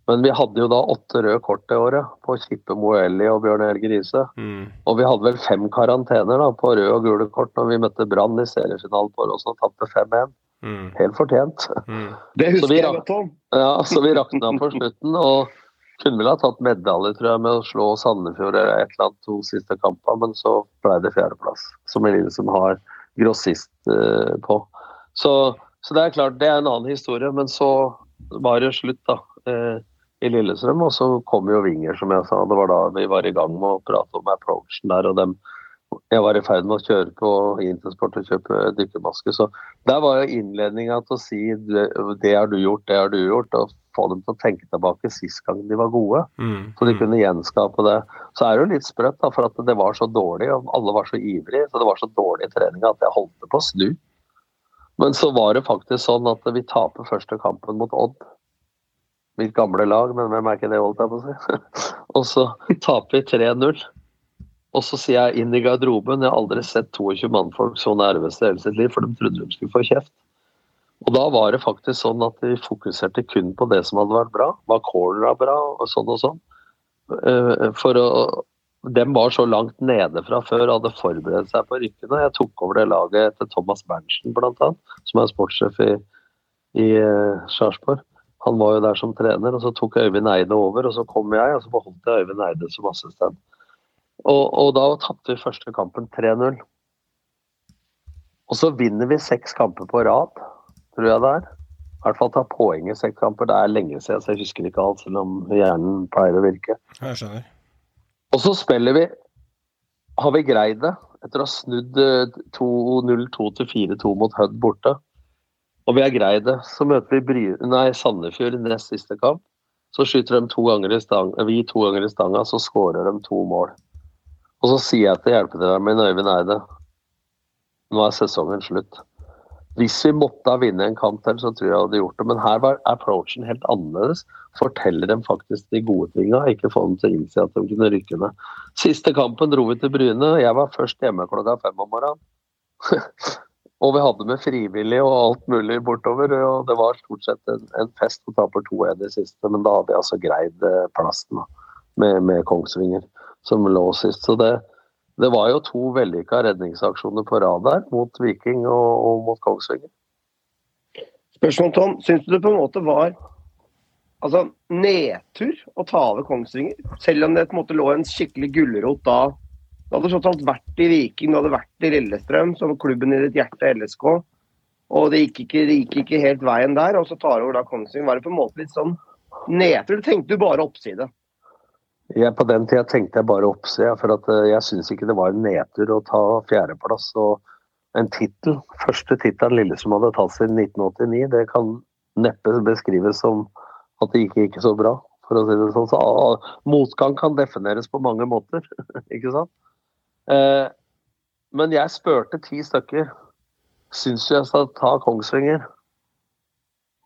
Men vi hadde jo da åtte røde kort det året på Kippe Moelli og Bjørn Helge Riise. Mm. Og vi hadde vel fem karantener da, på røde og gule kort når vi møtte Brann i seriefinalen på Åråsen og tapte 5-1. Mm. Helt fortjent. Mm. Det husker vi, jeg godt om. Ja, så vi rakna på slutten. og kunne vel ha tatt medalje tror jeg, med å slå Sandefjord eller et eller annet to siste kamper, men så ble det fjerdeplass. Som Eline som har grossist uh, på. Så, så, det er klart, det er en annen historie. Men så var det slutt da, eh, i Lillestrøm, og så kom jo Vinger, som jeg sa. Det var da vi var i gang med å prate om approachen der. og dem jeg var i ferd med å kjøre på Intersport og kjøpe dykkermaske. Så der var jo innledninga til å si det har du gjort, det har du gjort. Og få dem til å tenke tilbake sist gang de var gode. Mm. Så de mm. kunne gjenskape det. Så er det jo litt sprøtt, da, for at det var så dårlig, og alle var så ivrige. Så det var så dårlig trening at jeg holdt på å snu. Men så var det faktisk sånn at vi taper første kampen mot Odd. Mitt gamle lag, men hvem er ikke det, holdt jeg på å si. *laughs* og så taper vi 3-0. Og så sier jeg inn i garderoben, jeg har aldri sett 22 mannfolk så nervøse i hele sitt liv, for de trodde de skulle få kjeft. Og da var det faktisk sånn at de fokuserte kun på det som hadde vært bra. Var cornera bra, og sånn og sånn. Eh, for å, dem var så langt nede fra før hadde forberedt seg på rykkene. Jeg tok over det laget etter Thomas Berntsen, bl.a., som er sportssjef i, i uh, Sarpsborg. Han var jo der som trener, og så tok Øyvind Eide over, og så kom jeg, og så beholdt jeg Øyvind Eide som assistent. Og, og da tapte vi første kampen 3-0. Og så vinner vi seks kamper på rad tror jeg det er. I hvert fall ta poeng i seks kamper. Det er lenge siden, så jeg husker ikke alt, selv om hjernen pleier å virke. Jeg skjønner. Og så spiller vi Har vi greid det etter å ha snudd eh, 2-0-2 til 4-2 mot Hødd borte. Og vi har greid det. Så møter vi Bry nei, Sandefjord i nest siste kamp. Så skyter de to ganger i stang, vi to ganger i stanga, så skårer de to mål. Og så sier jeg til hjelpetreneren min Øyvind Eide nå er sesongen slutt. Hvis vi måtte ha vunnet en kamp til, så tror jeg jeg hadde gjort det. Men her var approachen helt annerledes. Forteller dem faktisk de gode tinga, ikke få dem til å innse at de kunne rykke ned. Siste kampen dro vi til Bryne. Jeg var først hjemme klokka fem om morgenen. *laughs* og vi hadde med frivillige og alt mulig bortover. Og det var stort sett en, en fest å ta for to i siste, men da hadde vi altså greid eh, plassen med, med Kongsvinger, som lå sist. Så det, det var jo to vellykka redningsaksjoner på rad der, mot Viking og, og mot Kongsvinger. Spørsmål, Tom. Syns du det på en måte var altså, nedtur å ta over Kongsvinger? Selv om det på en måte lå en skikkelig gulrot da. Du hadde tross alt vært i Viking, du hadde vært i Lillestrøm, som klubben i ditt hjerte, LSK. Og det gikk, ikke, det gikk ikke helt veien der, og så tar over da Kongsvinger. Var det på en måte litt sånn nedtur? Tenkte du bare oppside? Jeg, på den tida tenkte jeg bare oppside, for eh, jeg syns ikke det var en nedtur å ta fjerdeplass. og en tittel, første tittelen Lillestrøm hadde tatt siden 1989, det kan neppe beskrives som at det gikk ikke så bra. for å si det sånn. Så ah, Motgang kan defineres på mange måter, *laughs* ikke sant? Eh, men jeg spurte ti stykker syns du jeg skal ta Kongsvinger.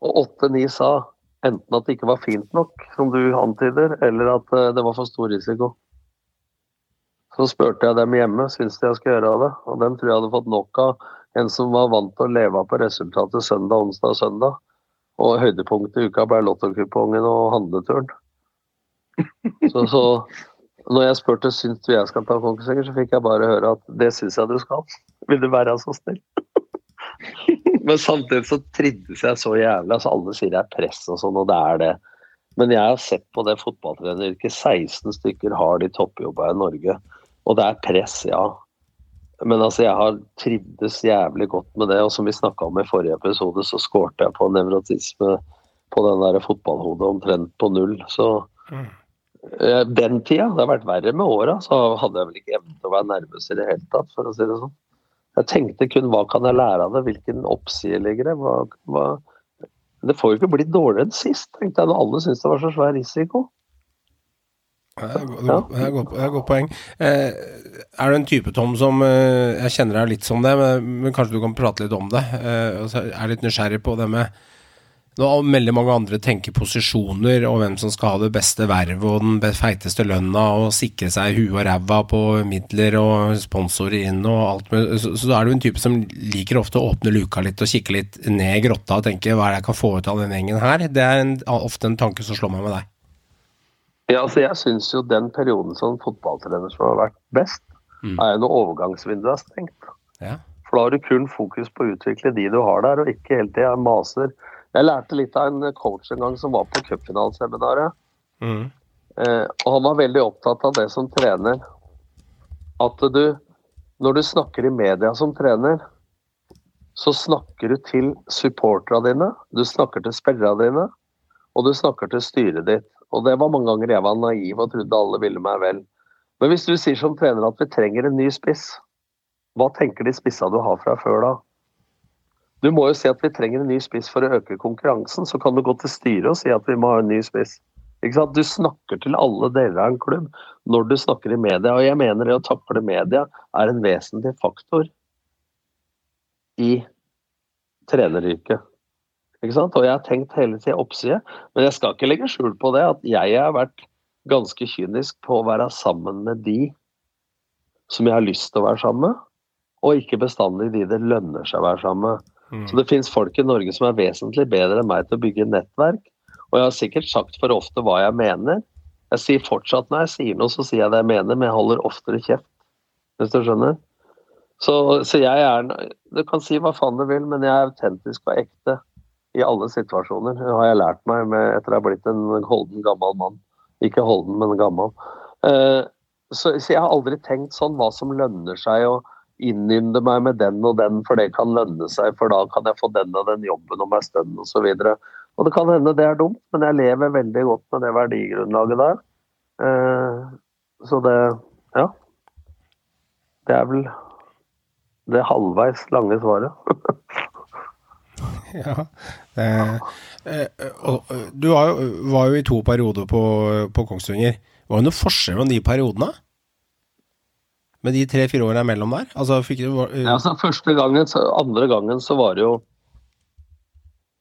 Og åtte-ni sa enten at det ikke var fint nok, som du antyder, eller at eh, det var for stor risiko. Så spurte jeg dem hjemme syns de jeg skal gjøre det, og dem tror jeg hadde fått nok av en som var vant til å leve på resultatet søndag, onsdag og søndag. Og høydepunktet i uka ble lottokupongen og handleturen. *laughs* Så, så når jeg spurte syns du jeg skal ta Kongsvinger, så fikk jeg bare høre at det syns jeg du skal. Vil du være så snill? *laughs* Men samtidig så trivdes jeg så jævlig. altså Alle sier det er press og sånn, og det er det. Men jeg har sett på det fotballtreneryrket. 16 stykker har de toppjobba i Norge. Og det er press, ja. Men altså, jeg har trivdes jævlig godt med det. Og som vi snakka om i forrige episode, så skårte jeg på nevrotisme på den der fotballhodet omtrent på null. Så Mm. Den tida, det har vært verre med åra, så hadde jeg vel ikke evne til å være nervøs i det hele tatt, for å si det sånn. Jeg tenkte kun hva kan jeg lære av det, hvilken oppside ligger det? Hva, hva... Det får jo ikke blitt dårligere enn sist, tenkte jeg, når alle syntes det var så svær risiko. Det er et godt- poeng. Eh, er du en type, Tom, som eh, Jeg kjenner deg litt som det, men, men kanskje du kan prate litt om det? Eh, er litt nysgjerrig på det med Nå har veldig mange andre tenker posisjoner og hvem som skal ha det beste vervet og den feiteste lønna og sikre seg huet og ræva på midler og sponsorer inn og alt mulig. Så, så er du en type som liker ofte å åpne luka litt og kikke litt ned i grotta og tenke hva er det jeg kan få ut av den gjengen her? Det er en, ofte en tanke som slår meg med deg. Ja, altså Jeg syns jo den perioden som fotballtrener som har vært best, Mm. er når overgangsvinduet er stengt. Ja. For da har du kun fokus på å utvikle de du har der, og ikke hele tida maser. Jeg lærte litt av en coach en gang som var på cupfinaleseminaret. Mm. Eh, og han var veldig opptatt av det som trener. At du, når du snakker i media som trener, så snakker du til supporterne dine, du snakker til spillerne dine, og du snakker til styret ditt. Og det var mange ganger jeg var naiv og trodde alle ville meg vel. Men hvis du sier som trener at vi trenger en ny spiss, hva tenker de spissa du har fra før da? Du må jo si at vi trenger en ny spiss for å øke konkurransen. Så kan du gå til styret og si at vi må ha en ny spiss. Du snakker til alle deler av en klubb når du snakker i media. Og jeg mener det å takle media er en vesentlig faktor i treneryrket. Og jeg har tenkt hele tida oppside, men jeg skal ikke legge skjul på det at jeg har vært ganske kynisk på å være sammen med de som jeg har lyst til å være sammen med, og ikke bestandig de det lønner seg å være sammen med. Mm. Så det finnes folk i Norge som er vesentlig bedre enn meg til å bygge nettverk. Og jeg har sikkert sagt for ofte hva jeg mener. Jeg sier fortsatt når jeg sier noe, så sier jeg det jeg mener, men jeg holder oftere kjeft. Hvis du skjønner? Så, så jeg er Du kan si hva faen du vil, men jeg er autentisk og ekte i alle situasjoner. Det har jeg lært meg med, etter å ha blitt en holden gammel mann. Ikke holden, men gammel. Uh, så, så jeg har aldri tenkt sånn hva som lønner seg. og innynde meg med den og den, for det kan lønne seg, for da kan jeg få den og den jobben om en stund osv. Og det kan hende det er dumt, men jeg lever veldig godt med det verdigrunnlaget der. Eh, så det ja. Det er vel det halvveis lange svaret. *laughs* Ja. Eh, eh, du var jo i to perioder på, på Kongsvinger. Var det noe forskjell mellom de periodene? Med de tre-fire årene imellom der? Altså, fikk du, uh... Ja, altså, første gangen, andre gangen så var det jo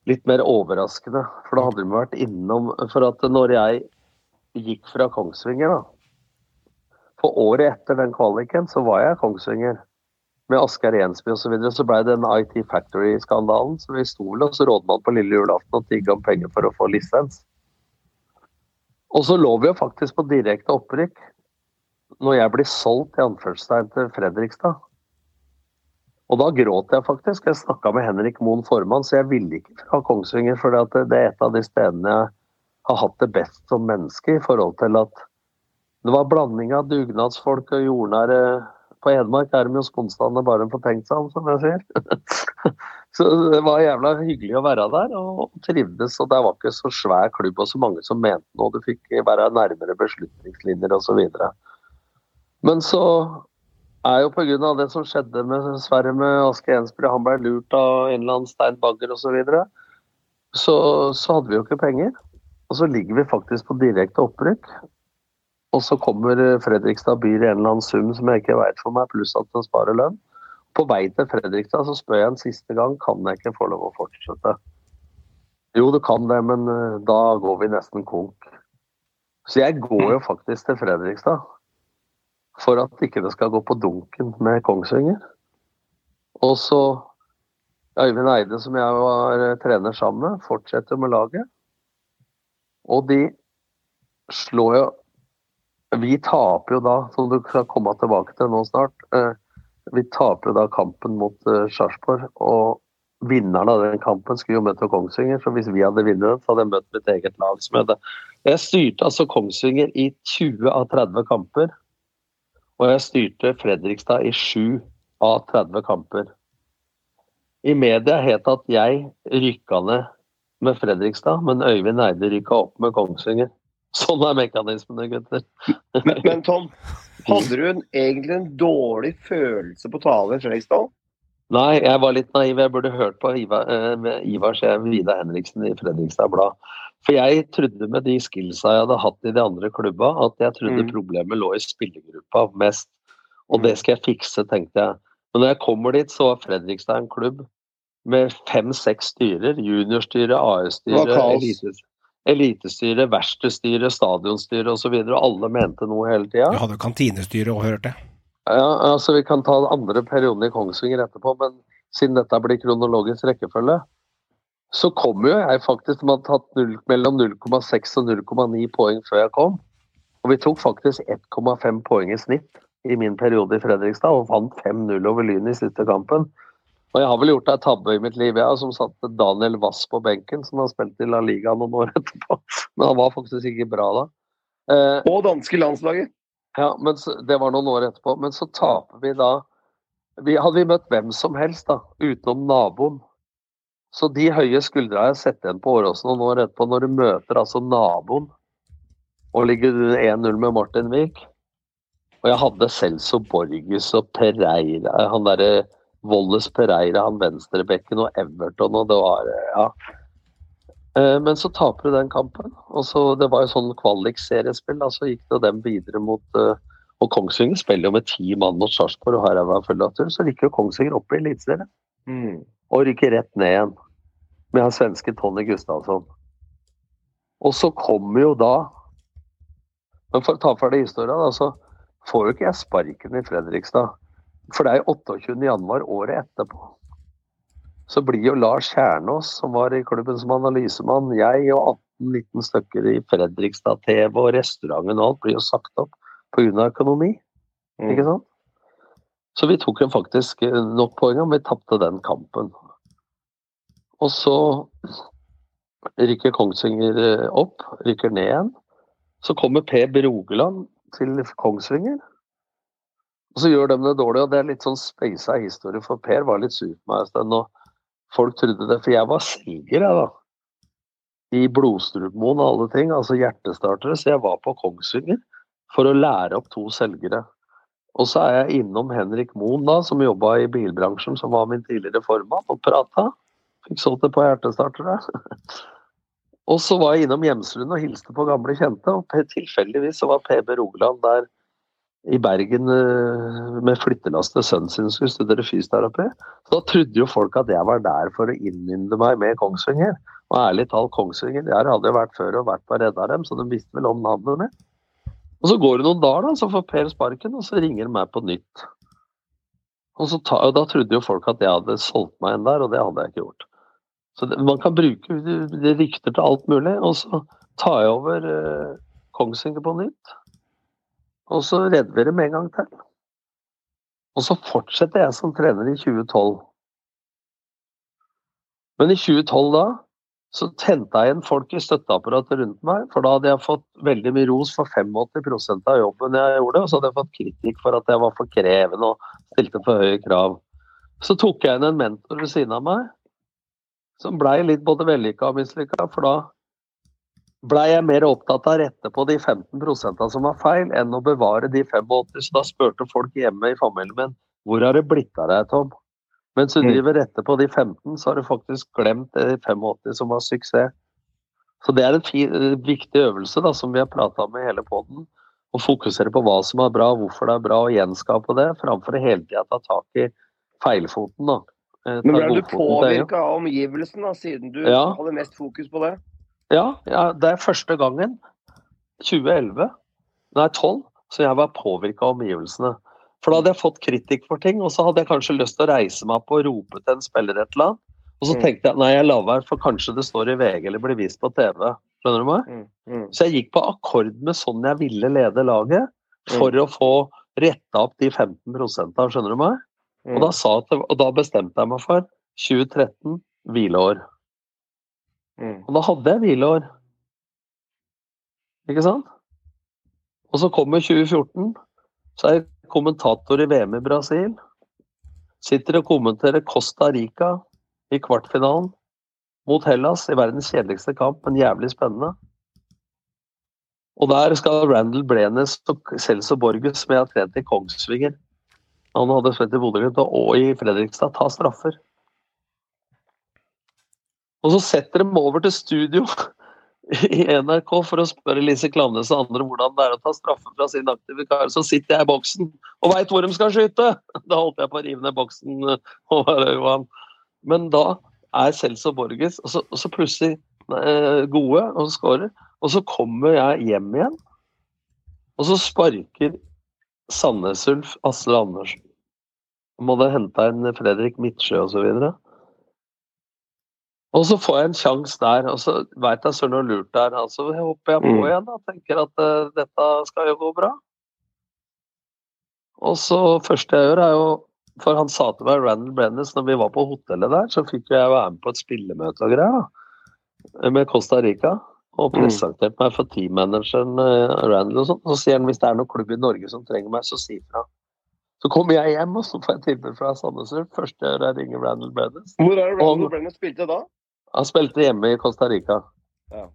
litt mer overraskende. For da hadde de vært innom For at når jeg gikk fra Kongsvinger, da For året etter den kvaliken så var jeg Kongsvinger med Asgeir Jensby osv. Så, videre, så ble det den IT Factory-skandalen. Så vi sto vel hos rådmann på lille julaften og tigga om penger for å få lisens. Og så lå vi jo faktisk på direkte opprykk når jeg blir solgt i anførselstegn til Fredrikstad. Og da gråt jeg faktisk. Jeg snakka med Henrik Moen formann, så jeg ville ikke fra Kongsvinger. For det er et av de stedene jeg har hatt det best som menneske i forhold til at det var blanding av dugnadsfolk og jordnære På Hedmark er de jo sponstane bare de får tenkt seg om, som jeg sier. *laughs* så det var jævla hyggelig å være der og trivdes. Og det var ikke så svær klubb og så mange som mente noe. Du fikk være nærmere beslutningslinjer osv. Men så er jo pga. det som skjedde med Sverre med Aske Ensbry, han ble lurt av en eller annen Stein Bagger osv., så, videre, så så hadde vi jo ikke penger. Og så ligger vi faktisk på direkte opprykk. Og så kommer Fredrikstad byr i en eller annen sum som jeg ikke veit for meg, pluss at den sparer lønn. På vei til Fredrikstad så spør jeg en siste gang kan jeg ikke få lov å fortsette. Jo, du kan det, men eh, da går vi nesten konk. Så jeg går jo faktisk til Fredrikstad for at ikke det skal gå på dunken med Kongsvinger. Og så Øyvind Eide, som jeg var eh, trener sammen med, fortsetter med laget. Og de slår jo Vi taper jo da, som du skal komme tilbake til nå snart, eh, vi taper jo da kampen mot uh, Sarpsborg. Og vinneren av den kampen skulle jo møte Kongsvinger, så hvis vi hadde vunnet den, så hadde jeg møtt mitt eget lag. Jeg styrte altså Kongsvinger i 20 av 30 kamper. Og jeg styrte Fredrikstad i 7 av 30 kamper. I media het at jeg rykka ned med Fredrikstad, men Øyvind Eide rykka opp med Kongsvinger. Sånn er mekanismene, gutter. Men, men Tom, hadde du en, egentlig en dårlig følelse på tale i Fredrikstad? Nei, jeg var litt naiv. Jeg burde hørt på Ivar, eh, med Vida Henriksen i Fredrikstad Blad. For jeg trodde med de skillsa jeg hadde hatt i de andre klubba, at jeg trodde Mm. problemet lå i spillergruppa mest. Og det skal jeg fikse, tenkte jeg. Men når jeg kommer dit, så var Fredrikstad en klubb med fem-seks styrer. Juniorstyre, AS-styre, elitestyre, verkstedstyre, stadionstyre osv. Og alle mente noe hele tida. Du hadde kantinestyre og hørte. Ja, altså Vi kan ta den andre perioden i Kongsvinger etterpå, men siden dette blir kronologisk rekkefølge, så kom jo jeg faktisk De hadde tatt 0, mellom 0,6 og 0,9 poeng før jeg kom. Og vi tok faktisk 1,5 poeng i snitt i min periode i Fredrikstad, og vant 5-0 over Lyn i siste kampen. Og jeg har vel gjort ei tabbe i mitt liv, jeg, som satte Daniel Wass på benken, som har spilt i La Liga noen år *laughs* etterpå. Men han var faktisk ikke bra da. Eh, Og danske landslaget. ja, men så, Det var noen år etterpå. Men så taper vi da vi, Hadde vi møtt hvem som helst, da, utenom naboen Så de høye skuldra jeg sett igjen på Åråsen noen år etterpå, når du møter altså naboen og ligger 1-0 med Martin Wiik Og jeg hadde Celso Borges og Pereira Han derre Volles Pereira, han venstrebekken og Everton og det var Ja. Eh, Men så taper du den kampen. og så Det var jo sånn kvalik-seriespill. da, Så gikk det dem videre mot eh, Og Kongsvinger spiller jo med ti mann mot Sarpsborg, og her er jeg full av tur. Så rykker jo Kongsvinger opp i Eliteserien. Og rykker rett ned igjen. Med han svenske Tony Gustavsson. Og så kommer jo da Men for å ta ferdig historien, da, så får jo ikke jeg sparken i Fredrikstad. For det er jo 28. januar året etterpå. Så blir jo Lars Kjernås, som var i klubben som analysemann, jeg og 18-19 stykker i Fredrikstad TV og restauranten og alt, blir jo sagt opp pga. økonomi. Ikke sant? Så vi tok jo faktisk eh, nok poeng, og vi tapte den kampen. Og så rykker Kongsvinger eh, opp, rykker ned igjen. Så kommer Per Brogeland til Kongsvinger. Og så gjør de det dårlig, og det er litt sånn speisa historie, for Per var litt sur på meg en stund. Og folk trodde det, for jeg var siger, jeg, da. I Blodstrupmoen og alle ting, altså hjertestartere. Så jeg var på Kongsvinger for å lære opp to selgere. Og så er jeg innom Henrik Moen, da, som jobba i bilbransjen, som var min tidligere formann, og prata. Fikk solgt et par hjertestartere. *laughs* og så var jeg innom Hjemslund og hilste på gamle kjente, og tilfeldigvis så var PB Rogaland der i Bergen eh, med flyttelass til sønnen sin skulle studere fysioterapi. Så da trodde jo folk at jeg var der for å innynde meg med Kongsvinger. Og ærlig talt, Kongsvinger, der hadde jeg vært før og vært på Redda dem, så de visste vel om navnet mitt. Og så går det noen dager, da, så får Per sparken, og så ringer de meg på nytt. Og, ta, og Da trodde jo folk at jeg hadde solgt meg inn der, og det hadde jeg ikke gjort. Så det, Man kan bruke det- rykter til alt mulig, og så tar jeg over eh, Kongsvinger på nytt. Og så redder vi det med en gang til. Og så fortsetter jeg som trener i 2012. Men i 2012 da, så tente jeg igjen folk i støtteapparatet rundt meg, for da hadde jeg fått veldig mye ros for 85 av jobben jeg gjorde, og så hadde jeg fått kritikk for at jeg var for krevende og stilte for høye krav. Så tok jeg inn en mentor ved siden av meg, som blei litt både vellykka og mislykka, for da blei jeg mer opptatt av å rette på de 15% som var feil, enn å bevare de 85. Så da spurte folk hjemme i familien min hvor har det blitt av deg, Tom? Mens du Mm. driver rette på de 15, så har du faktisk glemt de 85 som var suksess. Så det er en fin, viktig øvelse da, som vi har prata om i hele poden. Å fokusere på hva som er bra, hvorfor det er bra, og gjenskape det, framfor å hele tida ta tak i feilfoten. da. Eh, Men ble du påvirka av omgivelsen, da, siden du Ja. hadde mest fokus på det? Ja, ja, det er første gangen, 2011, nei 12, så jeg var påvirka av omgivelsene. For da hadde jeg fått kritikk for ting, og så hadde jeg kanskje lyst til å reise meg opp og rope til en spiller et eller annet. Og så Mm. tenkte jeg nei, jeg lar være, for kanskje det står i VG eller blir vist på TV. Skjønner du meg? Mm. Mm. Så jeg gikk på akkord med sånn jeg ville lede laget, for å få retta opp de 15 prosentene, skjønner du meg? Og da, sa jeg til, og da bestemte jeg meg for 2013 hvileår. Mm. Og da hadde jeg hvileår. Ikke sant? Og så kommer 2014, så er jeg kommentator i VM i Brasil. Sitter og kommenterer Costa Rica i kvartfinalen mot Hellas i verdens kjedeligste kamp, men jævlig spennende. Og der skal Randall Blenes og Celso Borges, som jeg har trent i Kongsvinger Han hadde spilt i Bodø-Glimt og i Fredrikstad, ta straffer. Og så setter de over til studio *laughs* i NRK for å spørre Lise Klannes og andre hvordan det er å ta straffe fra sin aktive kar. Så sitter jeg i boksen og veit hvor de skal skyte! *laughs* Da holdt jeg på å rive ned boksen. *laughs* og Johan. Men da er Celso Borges, og så, og så plutselig eh, gode og skårer. Og så kommer jeg hjem igjen, og så sparker Sandnes Ulf Asle Andersen. Må det hente en Fredrik Midtsjø osv. Og så får jeg en sjanse der, og så veit jeg søren hvor lurt det er. Altså hopper jeg på Mm. igjen og tenker at uh, dette skal jo gå bra. Og så første jeg gjør, er jo For han sa til meg, Randall Brennes, når vi var på hotellet der, så fikk jeg være med på et spillemøte og greier, da. Med Costa Rica. Og Mm. meg for teammanageren eh, Randall og sånn. Så sier han hvis det er noen klubb i Norge som trenger meg, så si ifra. Så kommer jeg hjem, og så får jeg tilbud fra Sandnes Ulf. Første jeg gjør, er å ringe Randall Brennes. Hvor er det Randall Brennes spilte da? Han spilte hjemme i Costa Rica. Ja.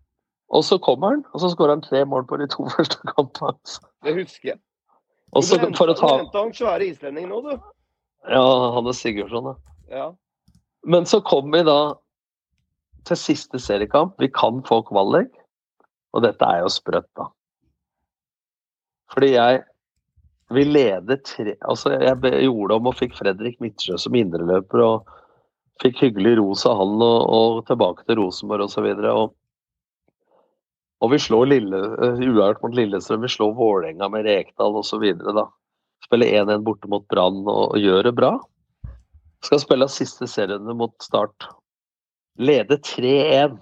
Og så kommer han, og så skårer han tre mål på de to *laughs* første kampene. Det husker jeg. Og så for å ta Du henta han svære islendingen nå, du. Ja, Hanne Sigurdsson, ja. Ja. Men så kommer vi da til siste seriekamp. Vi kan få kvalik. Og dette er jo sprøtt, da. Fordi jeg Vi leder tre Altså, jeg gjorde om og fikk Fredrik Midtsjø som indreløper og fikk hyggelig ros av han og, og tilbake til Rosenborg osv. Og, og vi slår Lille, uh, uavgjort mot Lillestrøm, vi slår Vålerenga med Rekdal osv. Spiller 1-1 borte mot Brann og, og gjør det bra. Skal spille siste seriene mot Start. Lede 3-1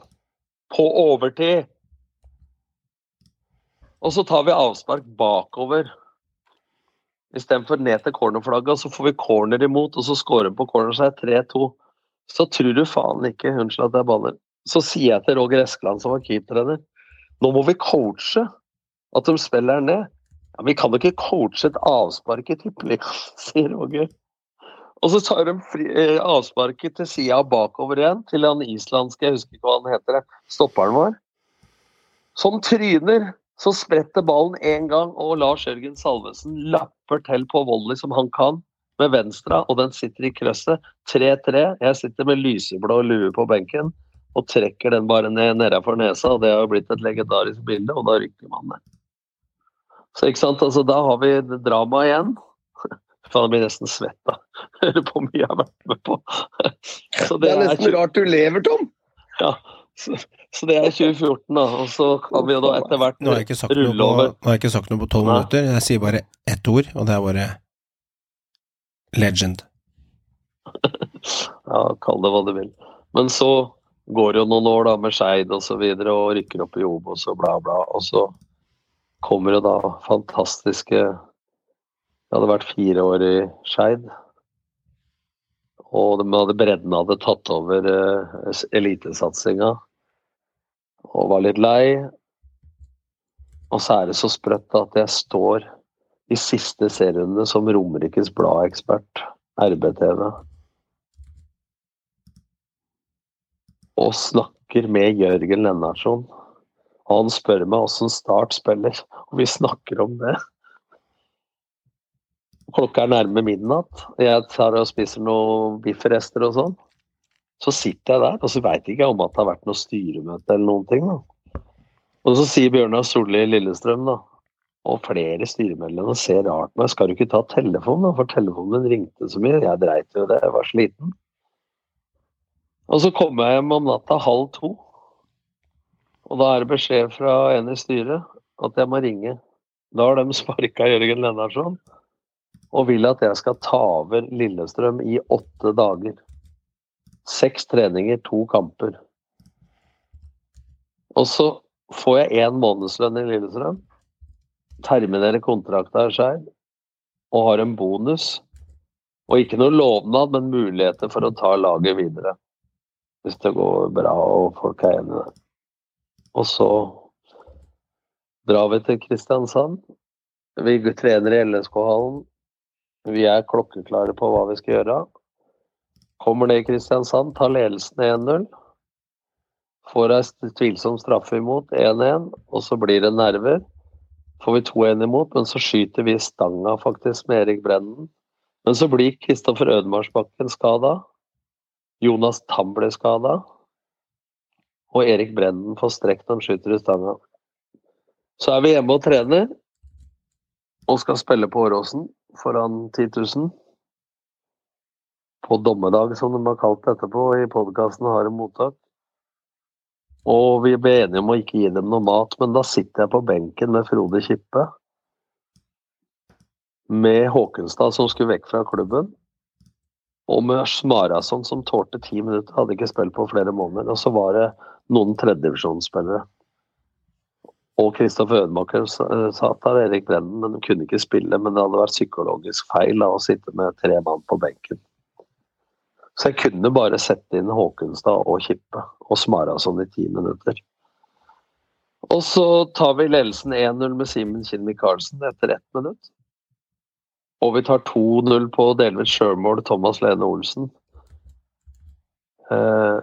på overtid. Og så tar vi avspark bakover istedenfor ned til cornerflagget. Så får vi corner imot, og så scorer vi på corner, så er det 3-2. Så tror du faen ikke Unnskyld at jeg banner. Så sier jeg til Roger Eskeland, som var keepertrener, nå må vi coache at de spiller ned. Ja, Vi kan jo ikke coache et avspark i tippeligaen, *laughs* sier Roger. Og så tar de fri, eh, avsparket til sida bakover igjen, til han islandske, jeg husker ikke hva han heter, stopperen vår. Som tryner Så spretter ballen én gang, og Lars Jørgen Salvesen lapper til på volley som han kan, med venstre, og den sitter i krøsset. 3-3. Jeg sitter med lyseblå lue på benken og trekker den bare ned nedafor nesa, og det har jo blitt et legendarisk bilde, og da rykker man ned. Så ikke sant, altså da har vi drama igjen. *laughs* Faen, jeg blir nesten svett da. *laughs* Hører på hvor mye jeg har vært med på. *laughs* Så Det er nesten rart du lever, Tom. Så, så det er 2014, da. Og så kan vi jo da etter hvert rulle over. nå har jeg ikke sagt noe på tolv minutter. Jeg sier bare ett ord, og det er bare legend. *laughs* Ja, kall det hva du vil. Men så går det jo noen år da med Skeid og så videre, og rykker opp i Obos og bla, bla. Og så kommer det da fantastiske Det hadde vært fire år i Skeid. Og de hadde bredden hadde tatt over eh, elitesatsinga. Og var litt lei. Og så er det så sprøtt at jeg står i siste serierunde som Romerikes Blad-ekspert, RBTV. og snakker med Jørgen Lennartson. Og han spør meg åssen Start spiller, og vi snakker om det. Klokka er nærme midnatt, jeg tar og spiser noen biffrester og sånn. Så sitter jeg der, og så veit ikke jeg om at det har vært noe styremøte eller noen ting. da. Og så sier Bjørnar Solli Lillestrøm, da, og flere styremedlemmer ser rart på meg, skal du ikke ta telefonen, da? For telefonen din ringte så mye. Jeg dreit jo det, jeg var sliten. Og så kommer jeg hjem om natta halv to. Og da er det beskjed fra en i styret at jeg må ringe. Da har de sparka Jørgen Lennartson og vil at jeg skal ta over Lillestrøm i åtte dager. Seks treninger, to kamper. Og så får jeg én månedslønn i Lillestrøm. Terminerer kontrakta sjøl og har en bonus. Og ikke noe lovnad, men muligheter for å ta laget videre hvis det går bra og folk er enige. Og så drar vi til Kristiansand. Vi trener i LSK-hallen. Vi er klokkeklare på hva vi skal gjøre. Kommer ned Kristiansand, tar ledelsen 1-0. Får ei tvilsom straffe imot, 1-1, og så blir det nerver. Får vi 2-1 imot, men så skyter vi stanga faktisk med Erik Brennen. Men så blir Kristoffer Ødemarsbakken skada. Jonas Tam ble skada. Og Erik Brennen får strekk når han skyter i stanga. Så er vi hjemme og trener og skal spille på Åråsen foran 10 000. På dommedag, som de har kalt det etterpå. I podkasten har de mottak. Og vi ble enige om å ikke gi dem noe mat, men da sitter jeg på benken med Frode Kippe. Med Håkenstad som skulle vekk fra klubben. Og med Smarason som tålte ti minutter, hadde ikke spilt på flere måneder. Og så var det noen tredjedivisjonsspillere. Og Kristoffer Ødemaker satt sa at det er Erik Brennen, men de kunne ikke spille. Men det hadde vært psykologisk feil da, å sitte med tre mann på benken. Så jeg kunne bare sette inn Håkenstad og Kippe og Smarason i ti minutter. Og så tar vi ledelsen 1-0 med Simen Kinn Michaelsen etter ett minutt. Og vi tar 2-0 på delvis sjølmål Thomas Lene Olsen. Eh,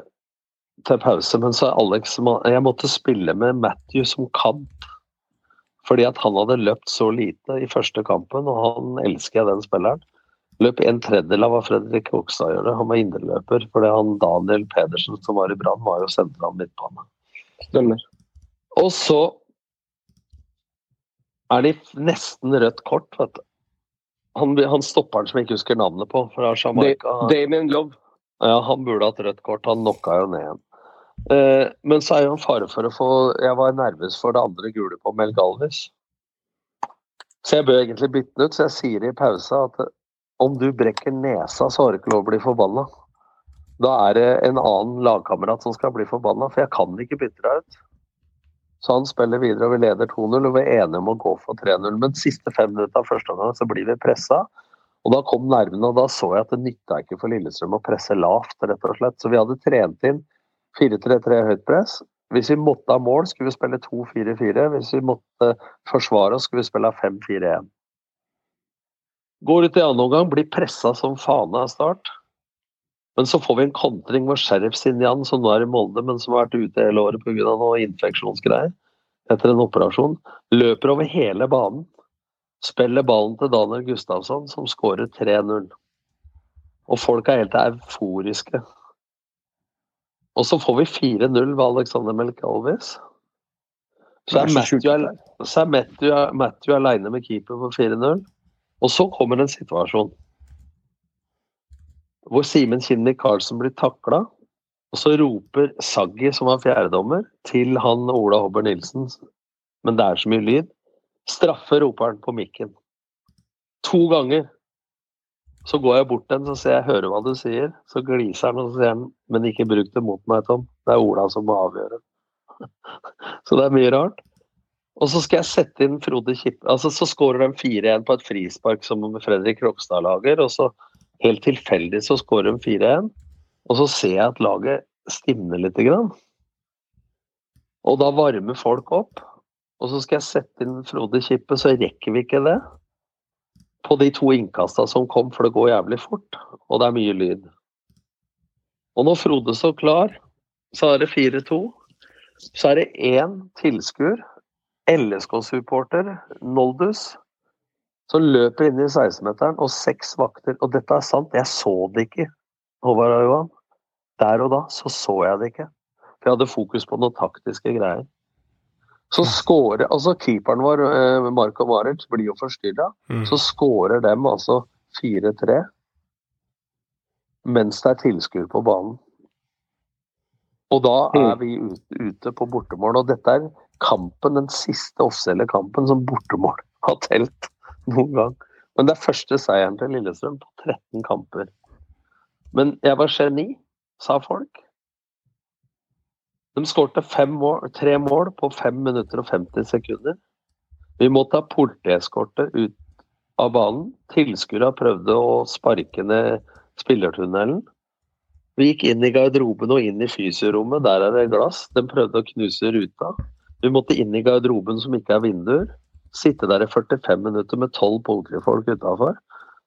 til pause, men så er Alex Jeg måtte spille med Matthew som kant. Fordi at han hadde løpt så lite i første kampen, og han elsker jeg den spilleren. Løp en tredjedel av hva Fredrik Hogstad gjør. det. Han var indreløper. er han Daniel Pedersen som var i Brann, var jo sentral midtbane. Stemmer. Og så er de nesten rødt kort, vet du. Han, han stopperen som jeg ikke husker navnet på, fra Jamaica. Damien Love. Ja, han burde hatt rødt kort. Han knocka jo ned igjen. Eh, men så er jo en fare for å få Jeg var nervøs for det andre gule på Mel Galvis. Så jeg bør egentlig bytte den ut, så jeg sier i pausa at om du brekker nesa, så har du ikke lov å bli forbanna. Da er det en annen lagkamerat som skal bli forbanna, for jeg kan ikke bytte deg ut. Så han spiller videre, og vi leder 2-0, og vi er enige om å gå for 3-0. Men siste fem minutter av første omgang så blir vi pressa. Og da kom nervene, og da så jeg at det nytta ikke for Lillestrøm å presse lavt, rett og slett. Så vi hadde trent inn 4-3-3 høyt press. Hvis vi måtte ha mål, skulle vi spille 2-4-4. Hvis vi måtte forsvare oss, skulle vi spille 5-4-1. Går ut i annen omgang, blir pressa som faen av start. Men så får vi en kontring med Sheriff Sinjan, som nå er i Molde, men som har vært ute hele året pga. noe infeksjonsgreier. etter en operasjon. Løper over hele banen. Spiller ballen til Daniel Gustavsson, som skårer 3-0. Og folk er helt euforiske. Og så får vi 4-0 ved Alexander Melkalvis. Så er Matthew, så er Matthew, Matthew aleine med keeper for 4-0. Og så kommer en situasjon hvor Simen Kinni Karlsen blir takla. Og så roper Saggi, som var fjerdedommer, til han Ola Hobber Nilsen, men det er så mye lyd. Straffe roper han på mikken. To ganger. Så går jeg bort til den, så ser jeg hører hva du sier. Så gliser han og så sier han men ikke bruk det mot meg, Tom. Det er Ola som må avgjøre. *laughs* så det er mye rart. Og så skal jeg sette inn Frode Kippe altså Så skårer de 4-1 på et frispark som Fredrik Krokstad lager. Og så helt tilfeldig så skårer de 4-1. Og så ser jeg at laget stivner litt. Grann. Og da varmer folk opp. Og så skal jeg sette inn Frode Kippe, så rekker vi ikke det. På de to innkasta som kom, for det går jævlig fort. Og det er mye lyd. Og når Frode står klar, så er det 4-2. Så er det én tilskuer, LSK-supporter, Noldus, som løper inn i 16-meteren, og seks vakter. Og dette er sant, jeg så det ikke, Håvard og Johan. Der og da så så jeg det ikke. For jeg hadde fokus på noen taktiske greier. Så scorer altså Keeperen vår, eh, Marko Maric, blir jo forstyrra. Mm. Så scorer dem altså 4-3 mens det er tilskuere på banen. Og da er mm. vi ute på bortemål. Og dette er kampen, den siste offisielle kampen som bortemål *laughs* har telt noen gang. Men det er første seieren til Lillestrøm på 13 kamper. Men jeg var geni, sa folk. De skårte tre mål på 5 minutter og 50 sekunder. Vi måtte ha politieskorte ut av banen. Tilskuerne prøvde å sparke ned spillertunnelen. Vi gikk inn i garderoben og inn i fysiorommet. Der er det glass. De prøvde å knuse ruta. Vi måtte inn i garderoben som ikke er vinduer. Sitte der i 45 minutter med tolv politifolk utafor.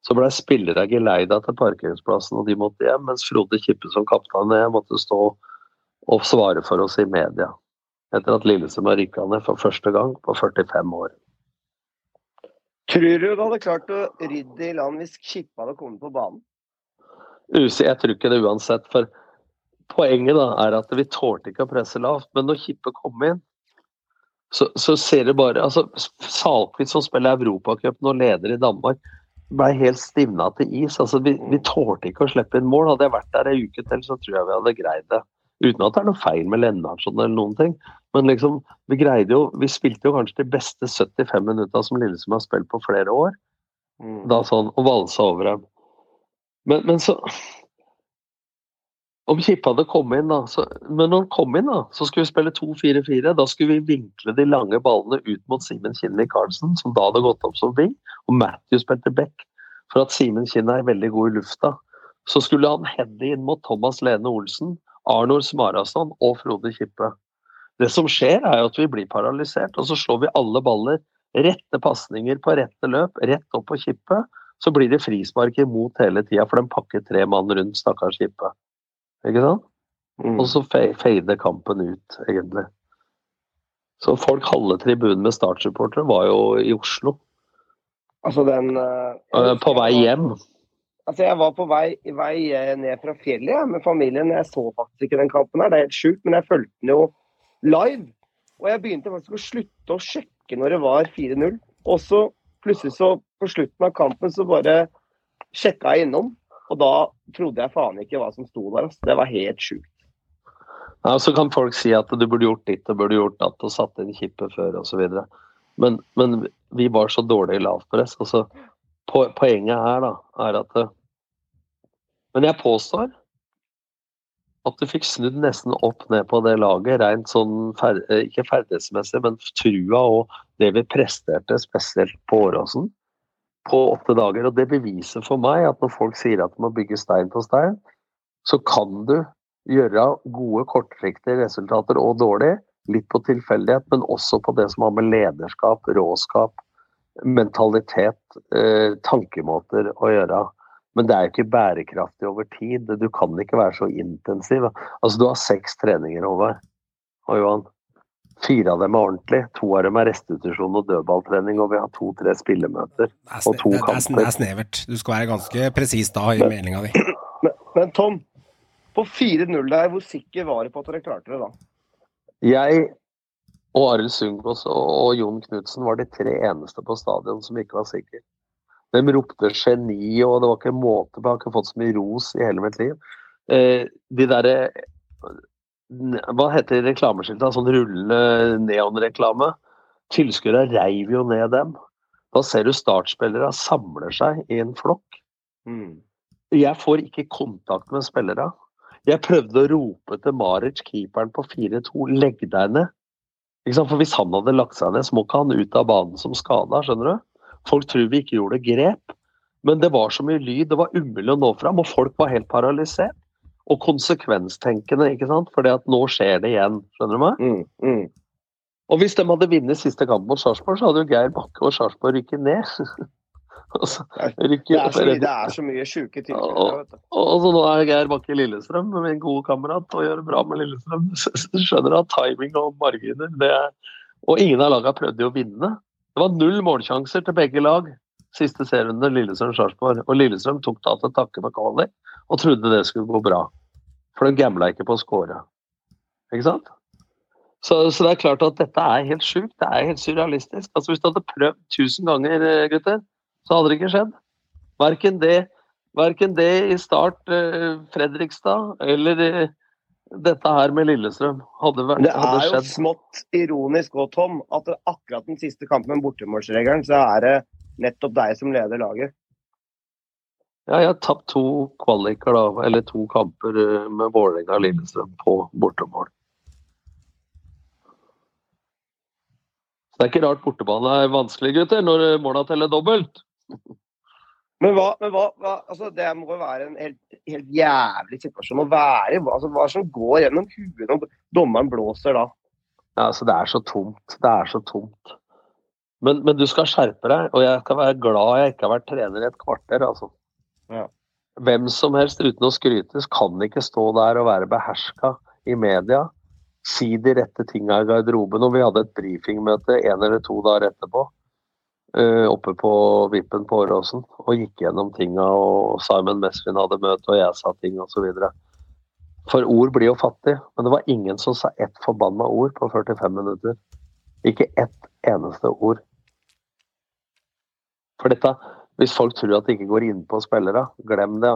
Så ble spillere geleida til parkeringsplassen, og de måtte hjem. Mens Frode Kippe som kaptein og jeg måtte stå og svare for oss i media. Etter at Lillestrøm har rykka ned for første gang på 45 år. Tror du du hadde klart å rydde i land hvis Kippe hadde kommet på banen? Jeg tror ikke det uansett. For poenget da er at vi tålte ikke å presse lavt. Men når Kippe kom inn, så, så ser det bare altså Salquist, som spiller Europacupen og leder i Danmark, ble helt stivna til is. altså Vi, vi tålte ikke å slippe inn mål. Hadde jeg vært der ei uke til, så tror jeg vi hadde greid det. Uten at det er noe feil med Lennartson eller noen ting. Men liksom, vi greide jo Vi spilte jo kanskje de beste 75 minutta som Lillesund har spilt på flere år. Mm. Da sånn, Og valsa over dem. Men, men så Om Kippe hadde kommet inn, da så, Men når han kom inn, da, så skulle vi spille 2-4-4. Da skulle vi vinkle de lange ballene ut mot Simen Kinni Karlsen, som da hadde gått opp som wing, og Matthew spilte back. For at Simen Kinni er veldig god i lufta. Så skulle han heade inn mot Thomas Lene Olsen, Arnor Smarason og Frode Kippe. Det som skjer, er jo at vi blir paralysert, og så slår vi alle baller. Rette pasninger på rette løp, rett opp på Kippe. Så blir det frispark imot hele tida, for de pakker tre mann rundt stakkars Kippe. Ikke sant? Mm. Og så fader kampen ut, egentlig. Så folk halve tribunen med startsupportere var jo i Oslo. Altså den uh, På vei hjem. Altså, jeg var på vei, vei eh, ned fra fjellet ja, med familien. Jeg så faktisk ikke den kampen her, det er helt sjukt, men jeg fulgte den jo live. Og jeg begynte faktisk å slutte å sjekke når det var 4-0. Og så plutselig så på slutten av kampen så bare sjekka jeg innom. Og da trodde jeg faen ikke hva som sto der. Altså. Det var helt sjukt. Ja, så kan folk si at du burde gjort ditt og burde gjort datt og satt inn kippet før osv. Men, men vi var så dårlig i lavpress. Altså, poenget her da, er at men jeg påstår at du fikk snudd nesten opp ned på det laget, rent sånn fer eh, ikke ferdighetsmessig, men trua og det vi presterte, spesielt på Åråsen, på åtte dager. Og det beviser for meg at når folk sier at de må bygge stein på stein, så kan du gjøre gode kortsiktige resultater og dårlig, litt på tilfeldighet, men også på det som har med lederskap, råskap, mentalitet, eh, tankemåter å gjøre. Men det er jo ikke bærekraftig over tid. Du kan ikke være så intensiv. Altså, du har seks treninger, over. og Johan. Fire av dem er ordentlig, to av dem er restitusjon og dødballtrening, og vi har to-tre spillemøter. Er, Og to det, er, det, er, kamper. det er snevert. Du skal være ganske presis da i meldinga di. *clears throat* Men, men Tom, på 4-0 der, hvor sikker var du på at dere klarte det da? Jeg og Arild Sundgås og, og Jon Knutsen var de tre eneste på stadion som ikke var sikre. De ropte geni, og det var ikke måte på. Jeg har ikke fått så mye ros i hele mitt liv. Eh, de derre Hva heter reklameskiltene? Sånn rullende neonreklame. Tilskuerne reiv jo ned dem. Da ser du startspillere samler seg i en flokk. Mm. Jeg får ikke kontakt med spillere. Jeg prøvde å rope til Maric, keeperen på 4-2, legg deg ned. For hvis han hadde lagt seg ned, så må ikke han ut av banen som skada, skjønner du. Folk tror vi ikke gjorde grep, men det var så mye lyd, det var umulig å nå fram, og folk var helt paralysert. Og konsekvenstenkende, ikke sant, fordi at nå skjer det igjen, skjønner du meg? Mm. Mm. Og hvis de hadde vunnet siste kamp mot Sarpsborg, så hadde jo Geir Bakke og Sarpsborg rykket ned. *laughs* altså, så Det, er så mye, det er så mye sjuke tilfeller. vet du. Og så nå er Geir Bakke i Lillestrøm min gode kamerat og gjør det bra med Lillestrøm. *laughs* Så Du skjønner at timing og marginer det er... Og ingen av lagene prøvde jo å vinne. Det var null målsjanser til begge lag siste serierunde Lillestrøm-Sarpsborg. Og Lillestrøm tok da til takke med Kali og trodde det skulle gå bra. For de gambla ikke på å score. Ikke sant? Så, så det er klart at dette er helt sjukt. Det er helt surrealistisk. Altså Hvis du hadde prøvd tusen ganger, eh, gutter, så hadde det ikke skjedd. Verken det Verken det i start eh, Fredrikstad eller eh, dette her med Lillestrøm hadde, vært, Det er jo smått ironisk òg, Tom, at akkurat den siste kampen med bortemålsregelen, så er det nettopp deg som leder laget. Ja, jeg har tapt to kvaliker, da, eller to kamper eh, med Vålerenga og Lillestrøm på bortemål. Så det er ikke rart bortebane er vanskelig, gutter, når eh, måla teller dobbelt. *laughs* Men hva, men hva, hva altså Det må jo være en helt, helt jævlig situasjon å være i. Altså, hva som går gjennom huet når dommeren blåser da? Ja, altså, det er så tomt. Det er så tomt. Men, men du skal skjerpe deg, og jeg skal være glad jeg ikke har vært trener i et kvarter, altså. Ja. Hvem som helst uten å skrytes kan ikke stå der og være beherska i media. Si de rette tinga i garderoben. Og vi hadde et brifingmøte en eller to dager etterpå. eh, oppe på vippen på Åråsen og gikk gjennom tinga. Og Simon Mesvin hadde møte, og jeg sa ting osv. For ord blir jo fattig, men det var ingen som sa ett forbanna ord på 45 minutter. Ikke ett eneste ord. For dette, hvis folk tror at det ikke går innpå spillere, glem det.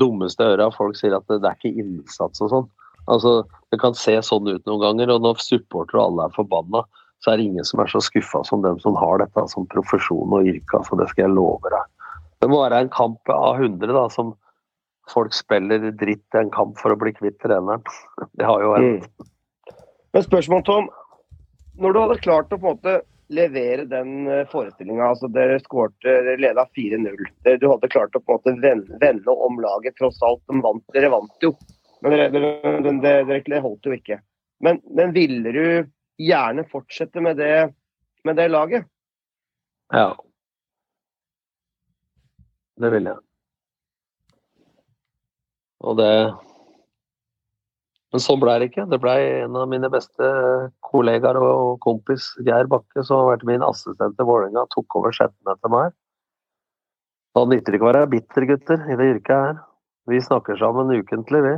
Dummeste øra folk sier at det, det er ikke innsats og sånn. Altså, Det kan se sånn ut noen ganger, og når supportere og alle er forbanna, så er det ingen som er så skuffa som dem som har dette som profesjon og yrke. Altså, det skal jeg love deg. Det må være en kamp av 100 da, som folk spiller dritt i en kamp for å bli kvitt treneren. *laughs* Det har jo hendt. Men spørsmål, Tom. Når du hadde klart å på en måte levere den forestillinga, altså dere skårte, dere leda 4-0. Du hadde klart å på en måte vende, om laget, tross alt. De vant, dere vant jo, men dere holdt jo ikke. Men, men ville du gjerne fortsette med det, med det laget? Ja. Det vil jeg. Og det Men sånn ble det ikke. Det ble en av mine beste kollegaer og kompis, Geir Bakke, som har vært min assistent i Vålerenga, tok over sjetten etter meg. Da nytter det ikke å være bitter, gutter, i det yrket her. Vi snakker sammen ukentlig, vi.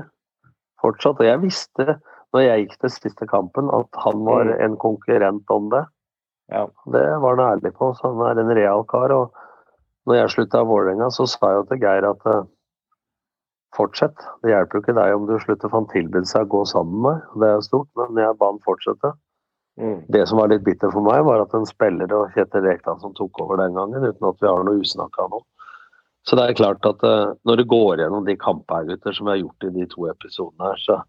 Fortsatt. Og jeg visste, når jeg gikk til siste kampen, at han var en konkurrent om det. Ja. Det var han ærlig på, så han er en real kar. Og når jeg slutta i Vålerenga, så sa jeg til Geir at eh, fortsett. Det hjelper jo ikke deg om du slutter, for han tilbød seg å gå sammen med meg. Det er stort, men jeg ba han fortsette. Mm. Det som var litt bitter for meg, var at en spiller og Kjetil Rekdal som tok over den gangen, uten at vi har noe usnakka nå. Så det er klart at uh, når du går gjennom de kampene, gutter, som vi har gjort i de to episodene her, så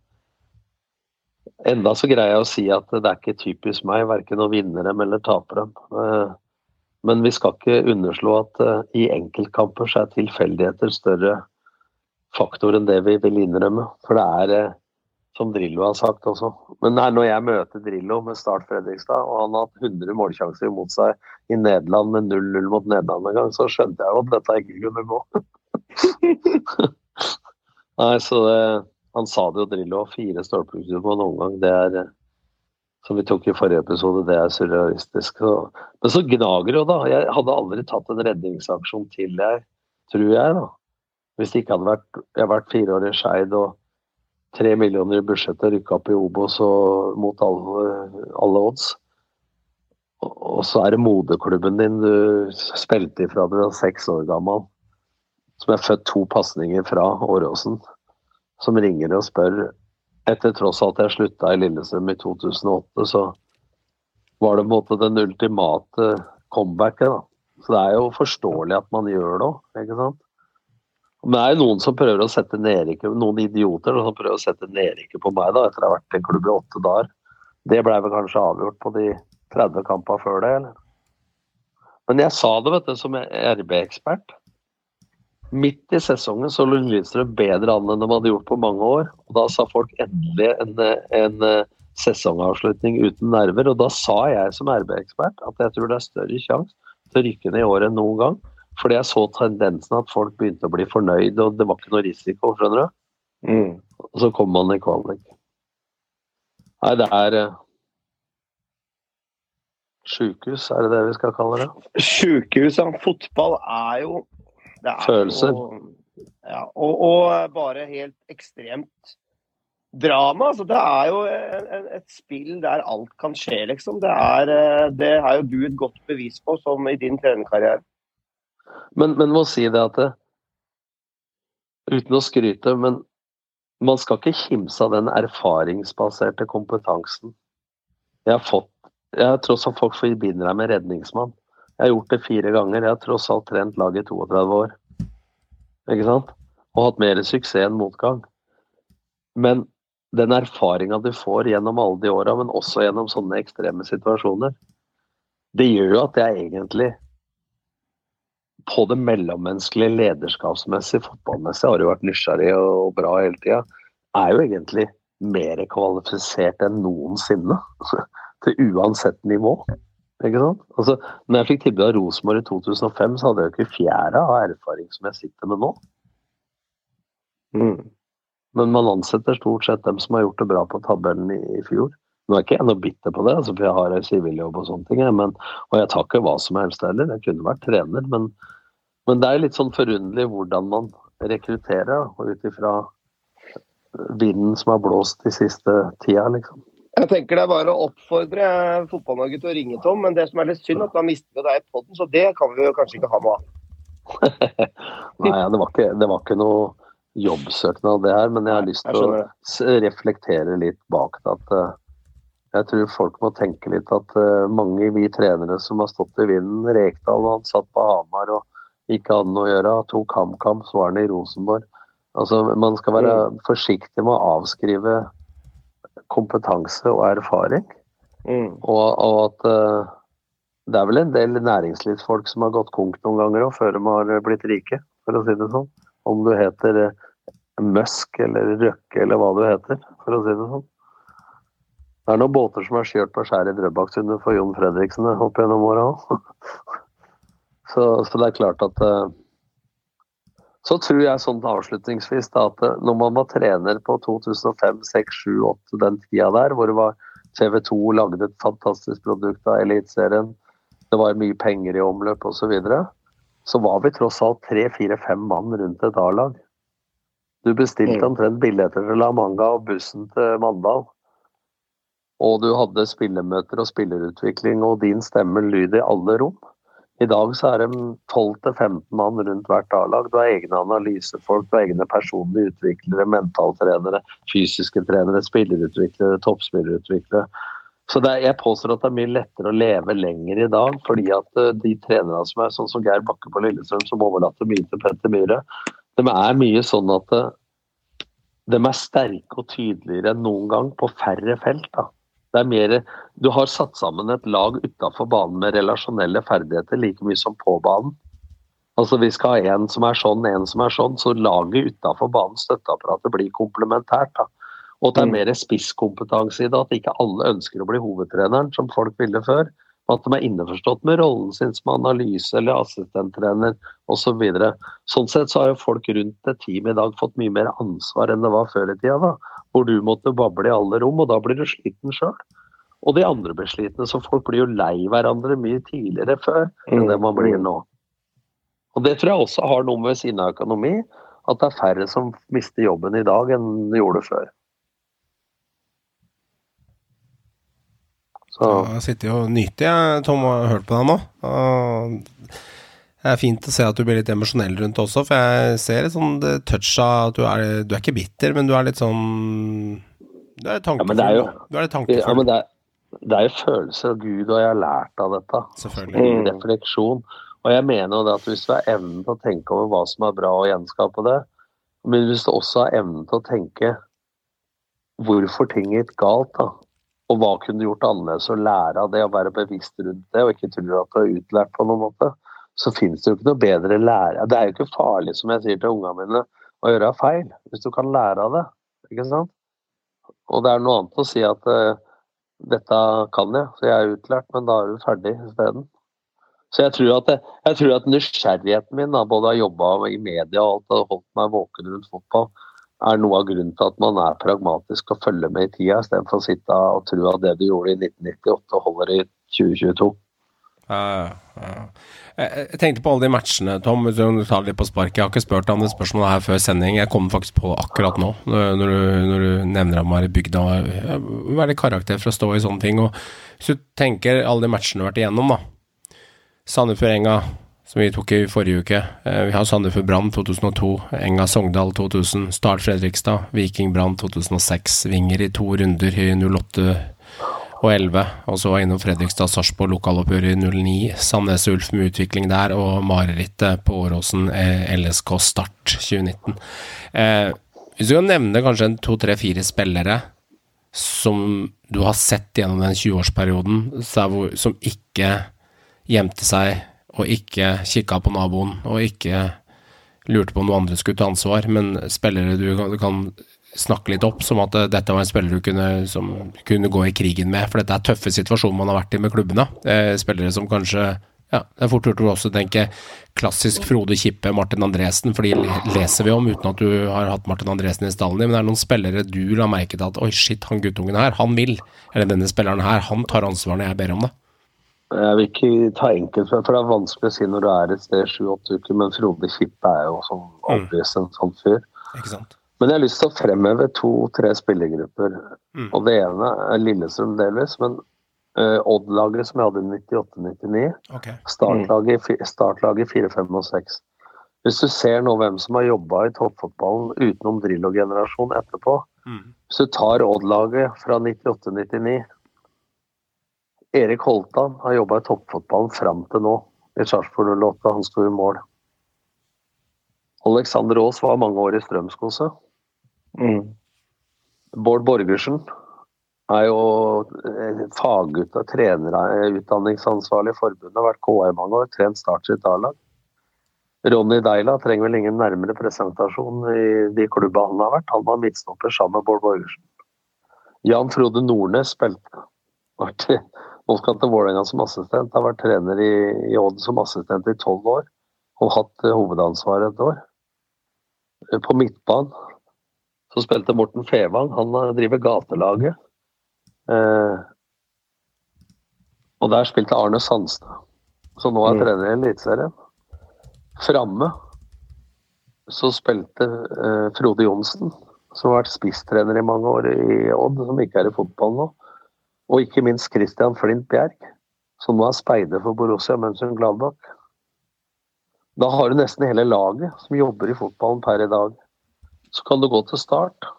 Enda så greier jeg å si at det er ikke typisk meg, verken å vinne dem eller tape dem. Eh, Men vi skal ikke underslå at eh, i enkeltkamper så er tilfeldigheter større faktor enn det vi vil innrømme. For det er, eh, som Drillo har sagt også Men nei, når jeg møter Drillo med Start Fredrikstad, og han har hatt 100 målsjanser imot seg i Nederland med 0-0 mot Nederland en gang, så skjønte jeg jo at dette ikke kunne gå. *laughs* nei, så det, han sa det jo, Drillo. Fire stolpeskudd på en omgang, det er eh, som vi tok i forrige episode, det er surrealistisk. Men så gnager det jo, da. Jeg hadde aldri tatt en redningsaksjon til, jeg, tror jeg. da. Hvis det ikke hadde vært Jeg har vært fire år i Skeid og tre millioner i budsjettet, rykka opp i Obos og mot alle, alle odds. Og, og så er det moderklubben din du spilte ifra du var seks år gammel, som er født to pasninger fra Åråsen, som ringer og spør etter tross at jeg slutta i Lillestrøm i 2008, så var det på en måte den ultimate comebacket. da. Så det er jo forståelig at man gjør det òg, ikke sant. Men det er jo noen som prøver å sette nedrykket, noen idioter som prøver å sette nedrykket på meg da, etter å ha vært i klubb i åtte dager. Det ble vel kanskje avgjort på de 30 kampene før det, eller? Men jeg sa det, vet du, som RB-ekspert. Midt i sesongen så lå Lillestrøm bedre an enn de hadde gjort på mange år. og Da sa folk endelig en, en eh, sesongavslutning uten nerver. Og da sa jeg som RB-ekspert at jeg tror det er større sjanse til å rykke ned i år enn noen gang. Fordi jeg så tendensen at folk begynte å bli fornøyd, og det var ikke noe risiko, skjønner du. Mm. Og så kom man i kvalik. Nei, det er uh, Sjukehus, er det det vi skal kalle det? Sjukehus, ja. Fotball er jo er Følelser. Jo, ja, og, og, bare helt ekstremt drama. Altså, det er jo en, et spill der alt kan skje, liksom. Det er, eh, det er jo du et godt bevis på, som i din trenerkarriere. Men, men må si det at det, Uten å skryte, men man skal ikke kimse av den erfaringsbaserte kompetansen. Jeg har fått jeg har tross alt folk forbinder deg med redningsmann. Jeg har gjort det fire ganger. Jeg har tross alt trent laget i 32 år. Ikke sant? Og hatt mer suksess enn motgang. Men den erfaringa du får gjennom alle de åra, men også gjennom sånne ekstreme situasjoner, det gjør jo at jeg egentlig på det mellommenneskelige, lederskapsmessig, fotballmessig har jo vært nysgjerrig og bra hele tida. Er jo egentlig mer kvalifisert enn noensinne. *laughs* Til uansett nivå. Ikke sant? Altså, når jeg fikk tilbud av Rosenborg i 2005, så hadde jeg jo ikke fjæra av erfaring som jeg sitter med nå. Mm. Men man ansetter stort sett dem som har gjort det bra på tabellen i, i fjor. Nå er ikke jeg noe bitter på det, altså, for jeg har en siviljobb og sånne ting. Men, og jeg tar ikke hva som helst heller. Jeg kunne vært trener, men, men det er litt sånn forunderlig hvordan man rekrutterer, og ut ifra vinden som har blåst de siste tida, liksom. Jeg tenker det er bare å oppfordre Fotball-Norge til å ringe Tom, men det som er litt synd, at da mister vi deg i poden, så det kan vi jo kanskje ikke ha noe av. *laughs* Nei, det var, ikke, det var ikke noe jobbsøknad det her, men jeg har lyst til å reflektere litt bak det. at uh, Jeg tror folk må tenke litt at mange vi trenere som har stått i vinden, Rekdal han satt på Hamar og ikke hadde noe å gjøre, tok HamKam, så var han i Rosenborg. Altså, Man skal være mm. forsiktig med å avskrive kompetanse og erfaring. Mm. Og, og, at uh, det er vel en del næringslivsfolk som har gått konk noen ganger òg, før de har blitt rike, for å si det sånn. Om du heter uh, Musk eller Røkke eller hva du heter, for å si det sånn. Det er noen båter som har kjørt på skjæret i Drøbaksundet for Jon Fredriksen opp gjennom åra òg. *laughs* så, så, det er klart at uh, så tror jeg sånn avslutningsvis da, at når man var trener på 2005, 6, 7, 8, den tida der, hvor det var TV 2 lagde et fantastisk produkt av Eliteserien, det var mye penger i omløp osv., så, videre, så var vi tross alt tre, fire, fem mann rundt et A-lag. Du bestilte mm. omtrent billetter til La Manga og bussen til Mandal. Og du hadde spillemøter og spillerutvikling, og din stemme lyd i alle rom. I dag så er de 12-15 mann rundt hvert A-lag. Du har egne analysefolk, du har egne personlige utviklere, mentaltrenere, fysiske trenere, spillerutviklere, toppspillerutviklere. Så er, jeg påstår at det er mye lettere å leve lenger i dag, fordi at uh, de trenerne som er sånn som Geir Bakke på Lillestrøm, som overlater mye til Petter Myhre, de er mye sånn at uh, de er sterke og tydeligere enn noen gang på færre felt. da. Det er mer, du har satt sammen et lag utafor banen med relasjonelle ferdigheter like mye som på banen. Altså Vi skal ha en som er sånn, en som er sånn. Så laget utafor banen, støtteapparatet, blir komplementært. da. Og det er mm. mer spisskompetanse i det. At ikke alle ønsker å bli hovedtreneren, som folk ville før. Og At de er innforstått med rollen sin som analyse eller assistenttrener osv. Så sånn sett så har jo folk rundt et team i dag fått mye mer ansvar enn det var før i tida. da hvor du måtte bable i alle rom, og da blir du sliten sjøl. Og de andre blir slitne. Så folk blir jo lei hverandre mye tidligere før enn det man blir nå. Og det tror jeg også har noe med sin økonomi, at det er færre som mister jobben i dag enn de gjorde før. Så Jeg sitter og nyter, jeg, Tom, og har hørt på deg nå. Og det er fint å se at du blir litt emosjonell rundt det også, for jeg ser et sånn touch av at du er, du er ikke bitter, men du er litt sånn Du er litt Ja, men tankefull. det er jo- du er litt ja, tankefull. men det er, det er jo følelser av Gud, og jeg har lært av dette. Selvfølgelig. Mm. refleksjon. Og jeg mener jo det at hvis du har evnen til å tenke over hva som er bra og gjenskape det, men hvis du også har evnen til å tenke hvorfor ting gikk galt, da, og hva kunne du gjort annerledes, og lære av det og være bevisst rundt det, og ikke tro at du er utlært på noen måte, så finnes det jo ikke noe bedre lære. Det er jo ikke farlig, som jeg sier til ungene mine, å gjøre feil, hvis du kan lære av det. ikke sant? Og det er noe annet å si at uh, dette kan jeg, så jeg er utlært, men da er du ferdig isteden. Så jeg tror at, jeg tror at nysgjerrigheten min, da, både har jobba i media og alt, og holdt meg våken rundt fotball, er noe av grunnen til at man er pragmatisk og følger med i tida, istedenfor å sitte og tro at det du gjorde i 1998, holder i 2022. Ja, ja. Jeg, tenkte på alle de matchene, Tom. Hvis du tar litt på sparket. Jeg har ikke spurt om det spørsmålet her før sending. Jeg kom faktisk på det akkurat nå, når du, når du nevner at man er i bygda. Jeg er det karakter for å stå i sånne ting. Og hvis du tenker alle de matchene du har vært igjennom, da. Sandefjord-Enga, som vi tok i forrige uke. Eh, Vi har Sandefjord-Brann 2002, Enga-Sogndal 2000, Start Fredrikstad, Viking-Brann 2006, Vinger i to runder i 08 og 11, og så var jeg innom Fredrikstad Sarpsborg lokaloppgjør i 09, Sandnes Ulf med utvikling der, og marerittet på Åråsen eh, LSK Start 2019. Eh, hvis du kan nevne kanskje en to, tre, fire spillere som du har sett gjennom den 20-årsperioden, så er hvor- som ikke gjemte seg, og ikke kikka på naboen, og ikke lurte på om noen andre skulle ta ansvar, men spillere du kan snakke litt opp, som at eh, dette var en spiller du kunne, som kunne gå i krigen med. For dette er tøffe situasjoner man har vært i med klubbene. Eh, spillere som kanskje ja, Det er fort gjort å også tenke klassisk Frode Kippe, Martin Andresen, for de leser vi om uten at du har hatt Martin Andresen i stallen din. Men det er noen spillere du la merke til at oi, shit, han guttungen her, han vil. Eller denne spilleren her, han tar ansvar når jeg ber om det. Jeg vil ikke ta enkelt, for det er vanskelig å si når du er et sted sju-åtte uker, men Frode Kippe er jo som aldri en sånn fyr. Ikke sant? Men jeg har lyst til å fremheve to-tre spillergrupper. Mm. Og det ene er Lillestrøm delvis, men uh, Odd-laget som jeg hadde i 98-99, Okay. startlaget i startlaget 4-5 og 6. Hvis du ser nå hvem som har jobba i toppfotballen utenom Drillo-generasjonen etterpå, Mm. hvis du tar Odd-laget fra 98-99 Erik Holtan har jobba i toppfotballen fram til nå, i Sarpsborg 08. Han sto i mål. Alexander Aas var mange år i Strømskose. Mm. Bård Borgersen er jo eh, faggutt og trener, eh, utdanningsansvarlig i forbundet, har vært KA mange år, trent Start sitt A-lag. Ronny Deila trenger vel ingen nærmere presentasjon i de klubba han har vært. Han var midtstopper sammen med Bård Borgersen. Jan Frode Nordnes spilte. *laughs* Nå skal han til Vålerenga som assistent. Har vært trener i, i Odd som assistent i tolv år. Og hatt eh, hovedansvaret et år. På midtbanen så spilte Morten Fevang. Han eh, driver gatelaget. Eh, og der spilte Arne Sandstad, som nå er Mm. trener i Eliteserien. Framme så spilte eh, Frode Johnsen, som har vært spisstrener i mange år i Odd, som ikke er i fotball nå. Og ikke minst Christian Flint Bjerg, som nå er speider for Borussia Mönchengladbach. Da har du nesten hele laget som jobber i fotballen per i dag. Så kan du gå til start.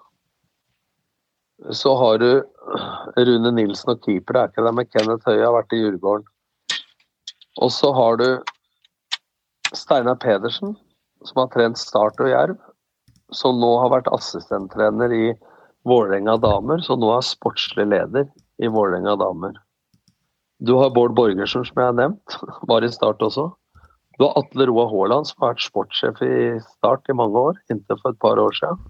Så har du Rune Nilsen og keeper, det er ikke det, men Kenneth Høie har vært i Djurgården. Og så har du Steinar Pedersen, som har trent Start og Jerv. Som nå har vært assistenttrener i Vålerenga damer, så nå er sportslig leder i Vålerenga damer. Du har Bård Borgersen, som jeg har nevnt, var i Start også. Du har Atle Roa Haaland, som har vært sportssjef i Start i mange år, inntil for et par år siden.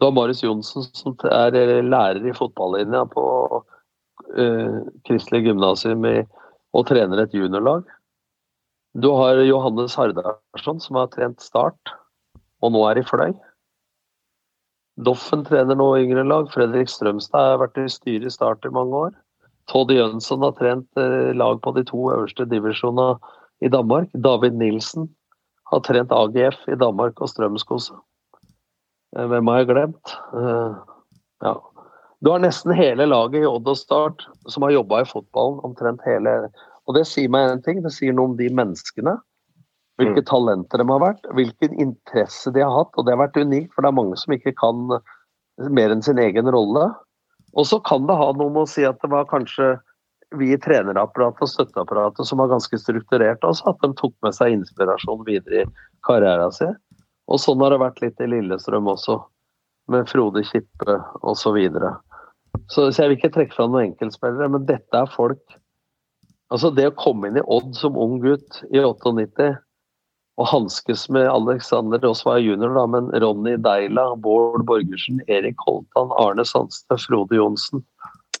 Du har Marius Johnsen, som er eh, lærer i fotballinja på uh, Kristelig gymnasium og trener et juniorlag. Du har Johannes Hardarson, som har trent Start, og nå er i Fløy. Doffen trener nå yngre lag. Fredrik Strømstad har vært i styret i Start i mange år. Todd Jønsson har trent eh, lag på de to øverste divisjonene i Danmark. David Nilsen har trent AGF i Danmark og Strømskose. Eh, hvem har jeg glemt? Eh, ja. Du har nesten hele laget i Odd og Start som har jobba i fotballen. omtrent hele. Og det sier meg en ting, det sier noe om de menneskene. Hvilke Mm. talenter de har vært, hvilken interesse de har hatt. Og det har vært unikt, for det er mange som ikke kan mer enn sin egen rolle. Og så kan det ha noe med å si at det var kanskje vi i trenerapparatet og støtteapparatet som var ganske strukturert også, at de tok med seg inspirasjon videre i karrieren sin. Og sånn har det vært litt i Lillestrøm også, med Frode Kippe osv. Så, videre. så så jeg vil ikke trekke fram noen enkeltspillere, men dette er folk Altså det å komme inn i Odd som ung gutt i 98 og hanskes med Alexander Rosvay jr., da, men Ronny Deila, Bård Borgersen, Erik Holtan, Arne Sandstø, Frode Johnsen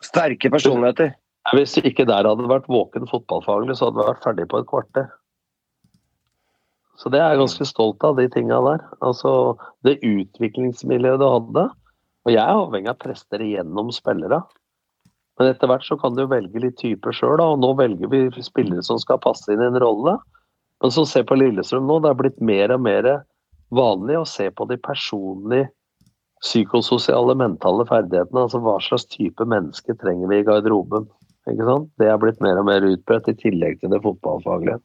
Sterke personligheter. Hvis vi ikke der hadde vært våken fotballfaglig, så hadde vi vært ferdig på et kvarter. Så det er jeg ganske stolt av, de tinga der. Altså det utviklingsmiljøet du hadde. Og jeg er avhengig av prester igjennom spillere. Men etter hvert så kan du velge litt typer sjøl, og nå velger vi spillere som skal passe inn i en rolle. Men som ser på Lillestrøm nå, det er blitt mer og mer vanlig å se på de personlige psykososiale, mentale ferdighetene. Altså hva slags type menneske trenger vi i garderoben. Ikke sant? Det er blitt mer og mer utbredt, i tillegg til det fotballfaglige.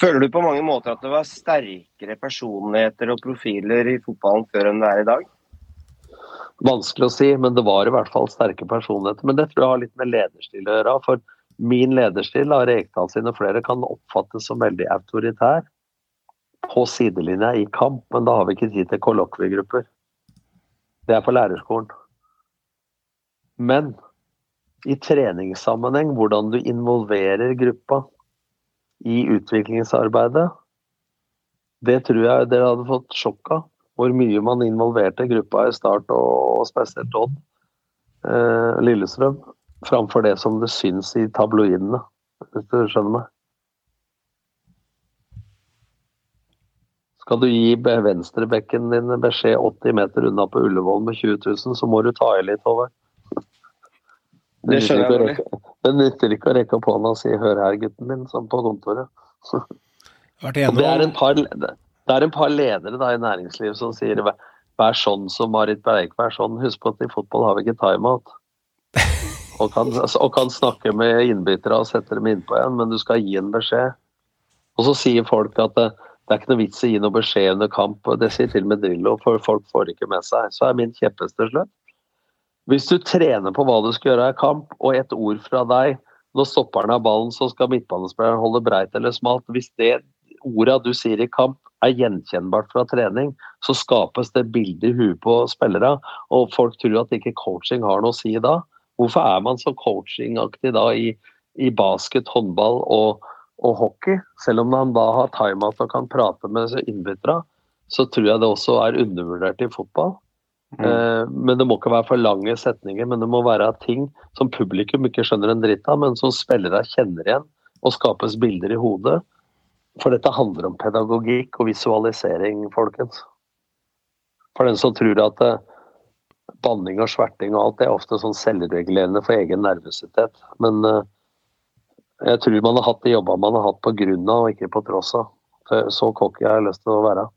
Føler du på mange måter at det var sterkere personligheter og profiler i fotballen før enn det er i dag? Vanskelig å si, men det var i hvert fall sterke personligheter. Men det tror jeg har litt med lederstil å gjøre. For min lederstil av Rekdal sine flere kan oppfattes som veldig autoritær på sidelinja i kamp, men da har vi ikke tid til kollokviegrupper. Det er på lærerskolen. Men i treningssammenheng, hvordan du involverer gruppa i utviklingsarbeidet, det tror jeg dere hadde fått sjokk av. Hvor mye man involverte gruppa i start, og spesielt Odd, eh, Lillestrøm, framfor det som det syns i tabloidene, hvis du skjønner meg. Skal du gi venstrebekken din beskjed 80 meter unna på Ullevål med 20 000, så må du ta i litt, Håvard. Det skjønner jeg rekke- Det nytter ikke å rekke opp hånda og si 'hør her, gutten min', som på kontoret. Det er en par, det er en par ledere da, i næringslivet som sier vær, sånn som Marit Breik, vær sånn. Husk på at i fotball har vi ikke timeout. Og kan, og kan snakke med innbyttere og sette dem innpå igjen, men du skal gi en beskjed. Og så sier folk at det, det er ikke noe vits i å gi noe beskjed under kamp. Det sier til og med Drillo, for folk får det ikke med seg. Så er min kjepphest til slutt. Hvis du trener på hva du skal gjøre i kamp, og et ord fra deg når stopperen har ballen, så skal midtbanespilleren holde breit eller smalt. Hvis det orda du sier i kamp er gjenkjennbart fra trening, så skapes det bilde i huet på spillere, og folk tror at ikke coaching har noe å si da. Hvorfor er man så coachingaktig da i, i basket, håndball og, og hockey? Selv om man da har timeout og kan prate med innbytterne, så tror jeg det også er undervurdert i fotball. Eh, men det må ikke være for lange setninger, men det må være ting som publikum ikke skjønner en dritt av, men som spillere kjenner igjen og skapes bilder i hodet. For dette handler om pedagogikk og visualisering, folkens. For den som tror at eh, banning og sverting og alt det er ofte sånn selvregulerende for egen nervøsitet. Men eh, jeg tror man har hatt de jobba man har hatt på grunn av, og ikke på tross av. Så cocky har jeg lyst til å være.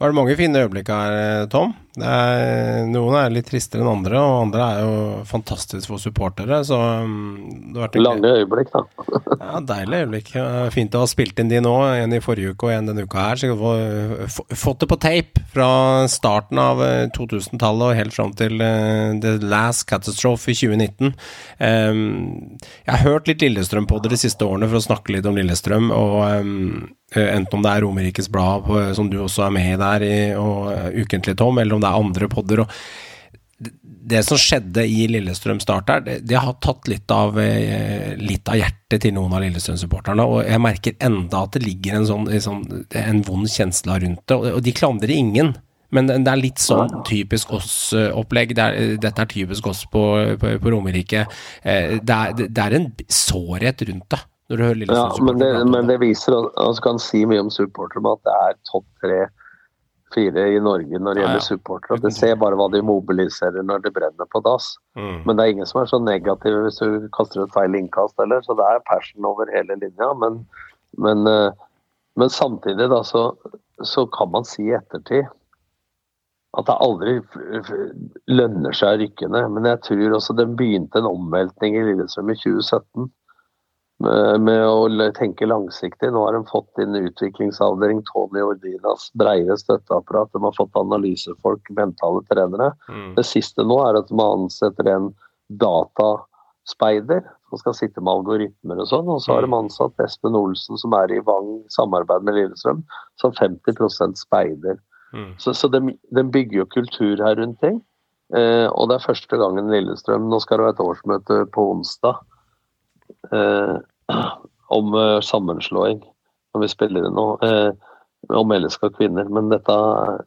Var det mange fine øyeblikk her, Tom. Er, noen er litt tristere enn andre, og andre er jo fantastisk for supportere. Så um, det har Lange øyeblikk, da. *laughs* Ja, Deilig øyeblikk. Fint å ha spilt inn de nå, en i forrige uke og en denne uka her. Så jeg har få- få- fått det på tape fra starten av eh, 2000-tallet og helt fram til eh, The Last Catastrophe i 2019. Em, jeg har hørt litt Lillestrøm på det de siste årene for å snakke litt om Lillestrøm. og em, eh, Enten om det er Romerikes Blad, som du også er med i der, i, og eh, Ukentlig Tom, eller om det er andre podder. det som skjedde i Lillestrøm start der, det, det har tatt litt av, eh, litt av hjertet til noen av Lillestrøm-supporterne. Og jeg merker enda at det ligger en sånn, en sånn en vond kjensle rundt det. Og, de klandrer ingen. Men det er litt sånn typisk oss-opplegg. Det Dette er typisk oss på, på, på Romerike. Eh, Det, er- det er en sårhet rundt det, når du hører Ja, men det, men det viser altså kan si mye om supportere, at det er topp tre fire i Norge når det Ja, ja. gjelder supportere. Det ser bare hva de mobiliserer når det brenner på dass. Mm. Men det er ingen som er så negative hvis du kaster et feil innkast heller, så det er passion over hele linja. Men, men, eh, men samtidig da, så, så kan man si i ettertid at det aldri lønner seg å rykke ned. Men jeg tror også det begynte en omveltning i Lillestrøm i 2017 med, med å tenke langsiktig. Nå har de fått inn utviklingsavdeling, Tony Ordinas breie støtteapparat. De har fått analysefolk, mentale trenere. Mm. Det siste nå er at man ansetter en dataspeider som skal sitte med algoritmer og sånn. Og så har de ansatt Espen Olsen, som er i Vang samarbeid med Lillestrøm, som 50 speider. Mm. Så, så de, de bygger jo kultur her rundt ting. Eh, og det er første gangen Lillestrøm Nå skal det være et årsmøte på onsdag eh, om eh, sammenslåing, når vi spiller det nå. Eh, om LSK kvinner. Men dette,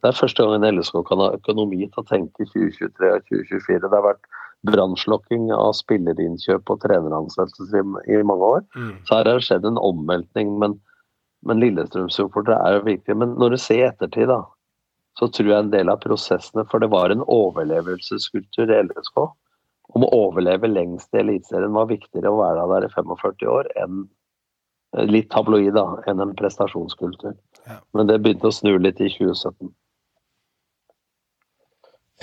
det er første gangen LSK kan ha økonomi til å tenke 2023 og 2024. Det har vært brannslokking av spillerinnkjøp og treneransettelser i, i mange år. Mm. Så her har det skjedd en omveltning, men, men Lillestrøm-supportere er jo viktige. Men når du ser i ettertid, da, så tror jeg en del av prosessene For det var en overlevelseskultur i LSK. Om å overleve lengst i Eliteserien var viktigere å være der i 45 år enn litt tabloid da, enn en prestasjonskultur. Ja. Men det begynte å snu litt i 2017.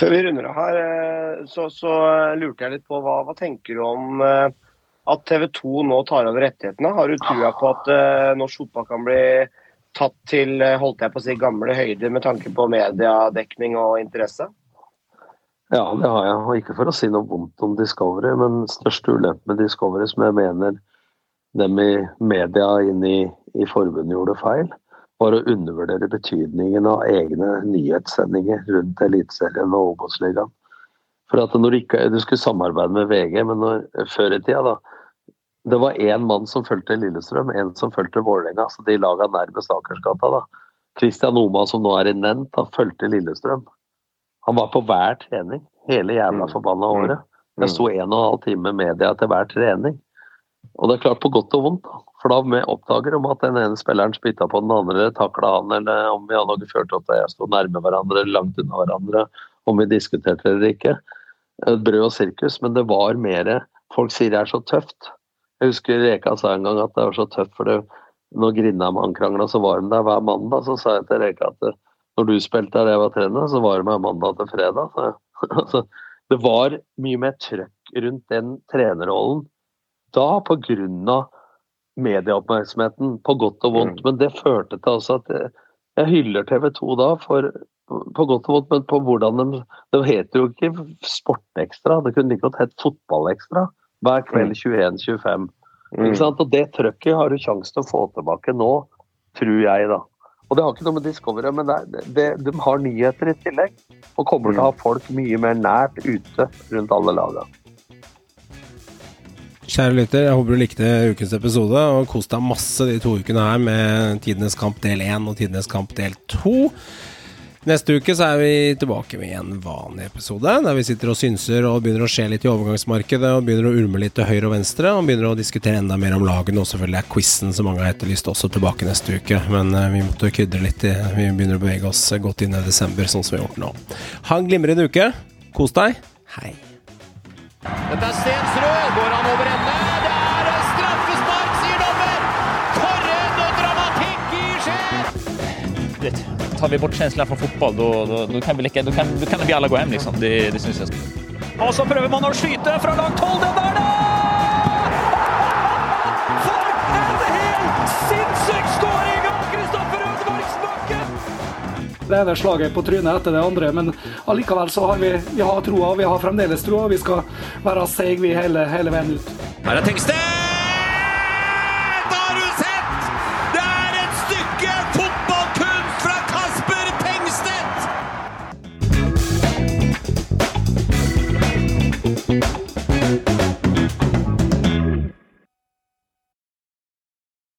Før vi runder av her, eh, så, så lurte jeg litt på hva, hva tenker du om eh, at TV 2 nå tar over rettighetene? Har du trua på at uh, norsk fotball kan bli tatt til eh, holdt jeg på å si, gamle høyder med tanke på mediedekning og interesse? Ja, det har jeg. Og ikke for å si noe vondt om Discovery, men største ulempe med Discovery, som jeg mener dem i media inn i, i forbundet gjorde feil, var å undervurdere betydningen av egne nyhetssendinger rundt Eliteserien og Obos-ligaen. For at når du, ikke, du skulle samarbeide med VG, men når, før i tida, da Det var én mann som fulgte Lillestrøm, en som fulgte Vålerenga, så de laga nærmest Akersgata, da. Christian Oma, som nå er i Nent, da, fulgte Lillestrøm. Han var på hver trening hele jævla Mm. forbanna året. Jeg sto en og en halv time med media til hver trening. Og det er klart på godt og vondt, da. For da vi oppdager om at den ene spilleren spytta på den andre, takla han, eller om vi hadde noe ført opp at jeg sto nærme hverandre langt unna hverandre, om vi diskuterte eller ikke. Brød og sirkus, men det var mer Folk sier det er så tøft. Jeg husker Reka sa en gang at det var så tøft, for det, når Grindheim han krangla, så var de der hver mandag. Så sa jeg til Reka at eh, når du spilte der jeg var trener, så var det med mandag til fredag. Så, *laughs* altså, det var mye mer trøkk rundt den trenerrollen da pga. medieoppmerksomheten, på godt og vondt. Men det førte til altså at jeg, jeg hyller TV 2 da for på godt og vondt, men på hvordan de Det het jo ikke Sportekstra, det kunne like godt hett Fotballekstra hver kveld 21-25. Ikke sant? Og det trøkket har du sjanse til å få tilbake nå, tror jeg, da. Og det har ikke noe med Discovery men det, det, de har nyheter i tillegg. Og kommer til å ha folk mye mer nært ute rundt alle laga. Kjære lytter, jeg håper du likte ukens episode, og kos deg masse de to ukene her med Tidenes kamp del 1 og Tidenes kamp del 2. Neste uke så er vi tilbake med en vanlig episode, der vi sitter og synser og begynner å se litt i overgangsmarkedet, og begynner å ulme litt til høyre og venstre, og begynner å diskutere enda mer om lagene, og selvfølgelig er quizen som mange har etterlyst, også tilbake neste uke. Men eh, vi måtte krydre litt, i, vi begynner å bevege oss godt inn i desember, sånn som vi har gjort nå. Ha en glimrende uke. Kos deg. Hei. Dette er Stensrud. Går han over ende? Tar vi bort känslan från fotboll, då, då, då, kan vi lika, då, kan, då kan vi alla gå hem. Liksom. Det, det syns jeg. Og så prøver man å skyte fra langt hold. Den der, da! For en helt sinnssyk skåring av Kristoffer Ødemarksbakken! Det ene slaget på trynet etter det andre, men allikevel så har vi, vi har troa. Vi har fremdeles troa. Vi skal være seige hele, hele veien ut. Her er Tengstedt!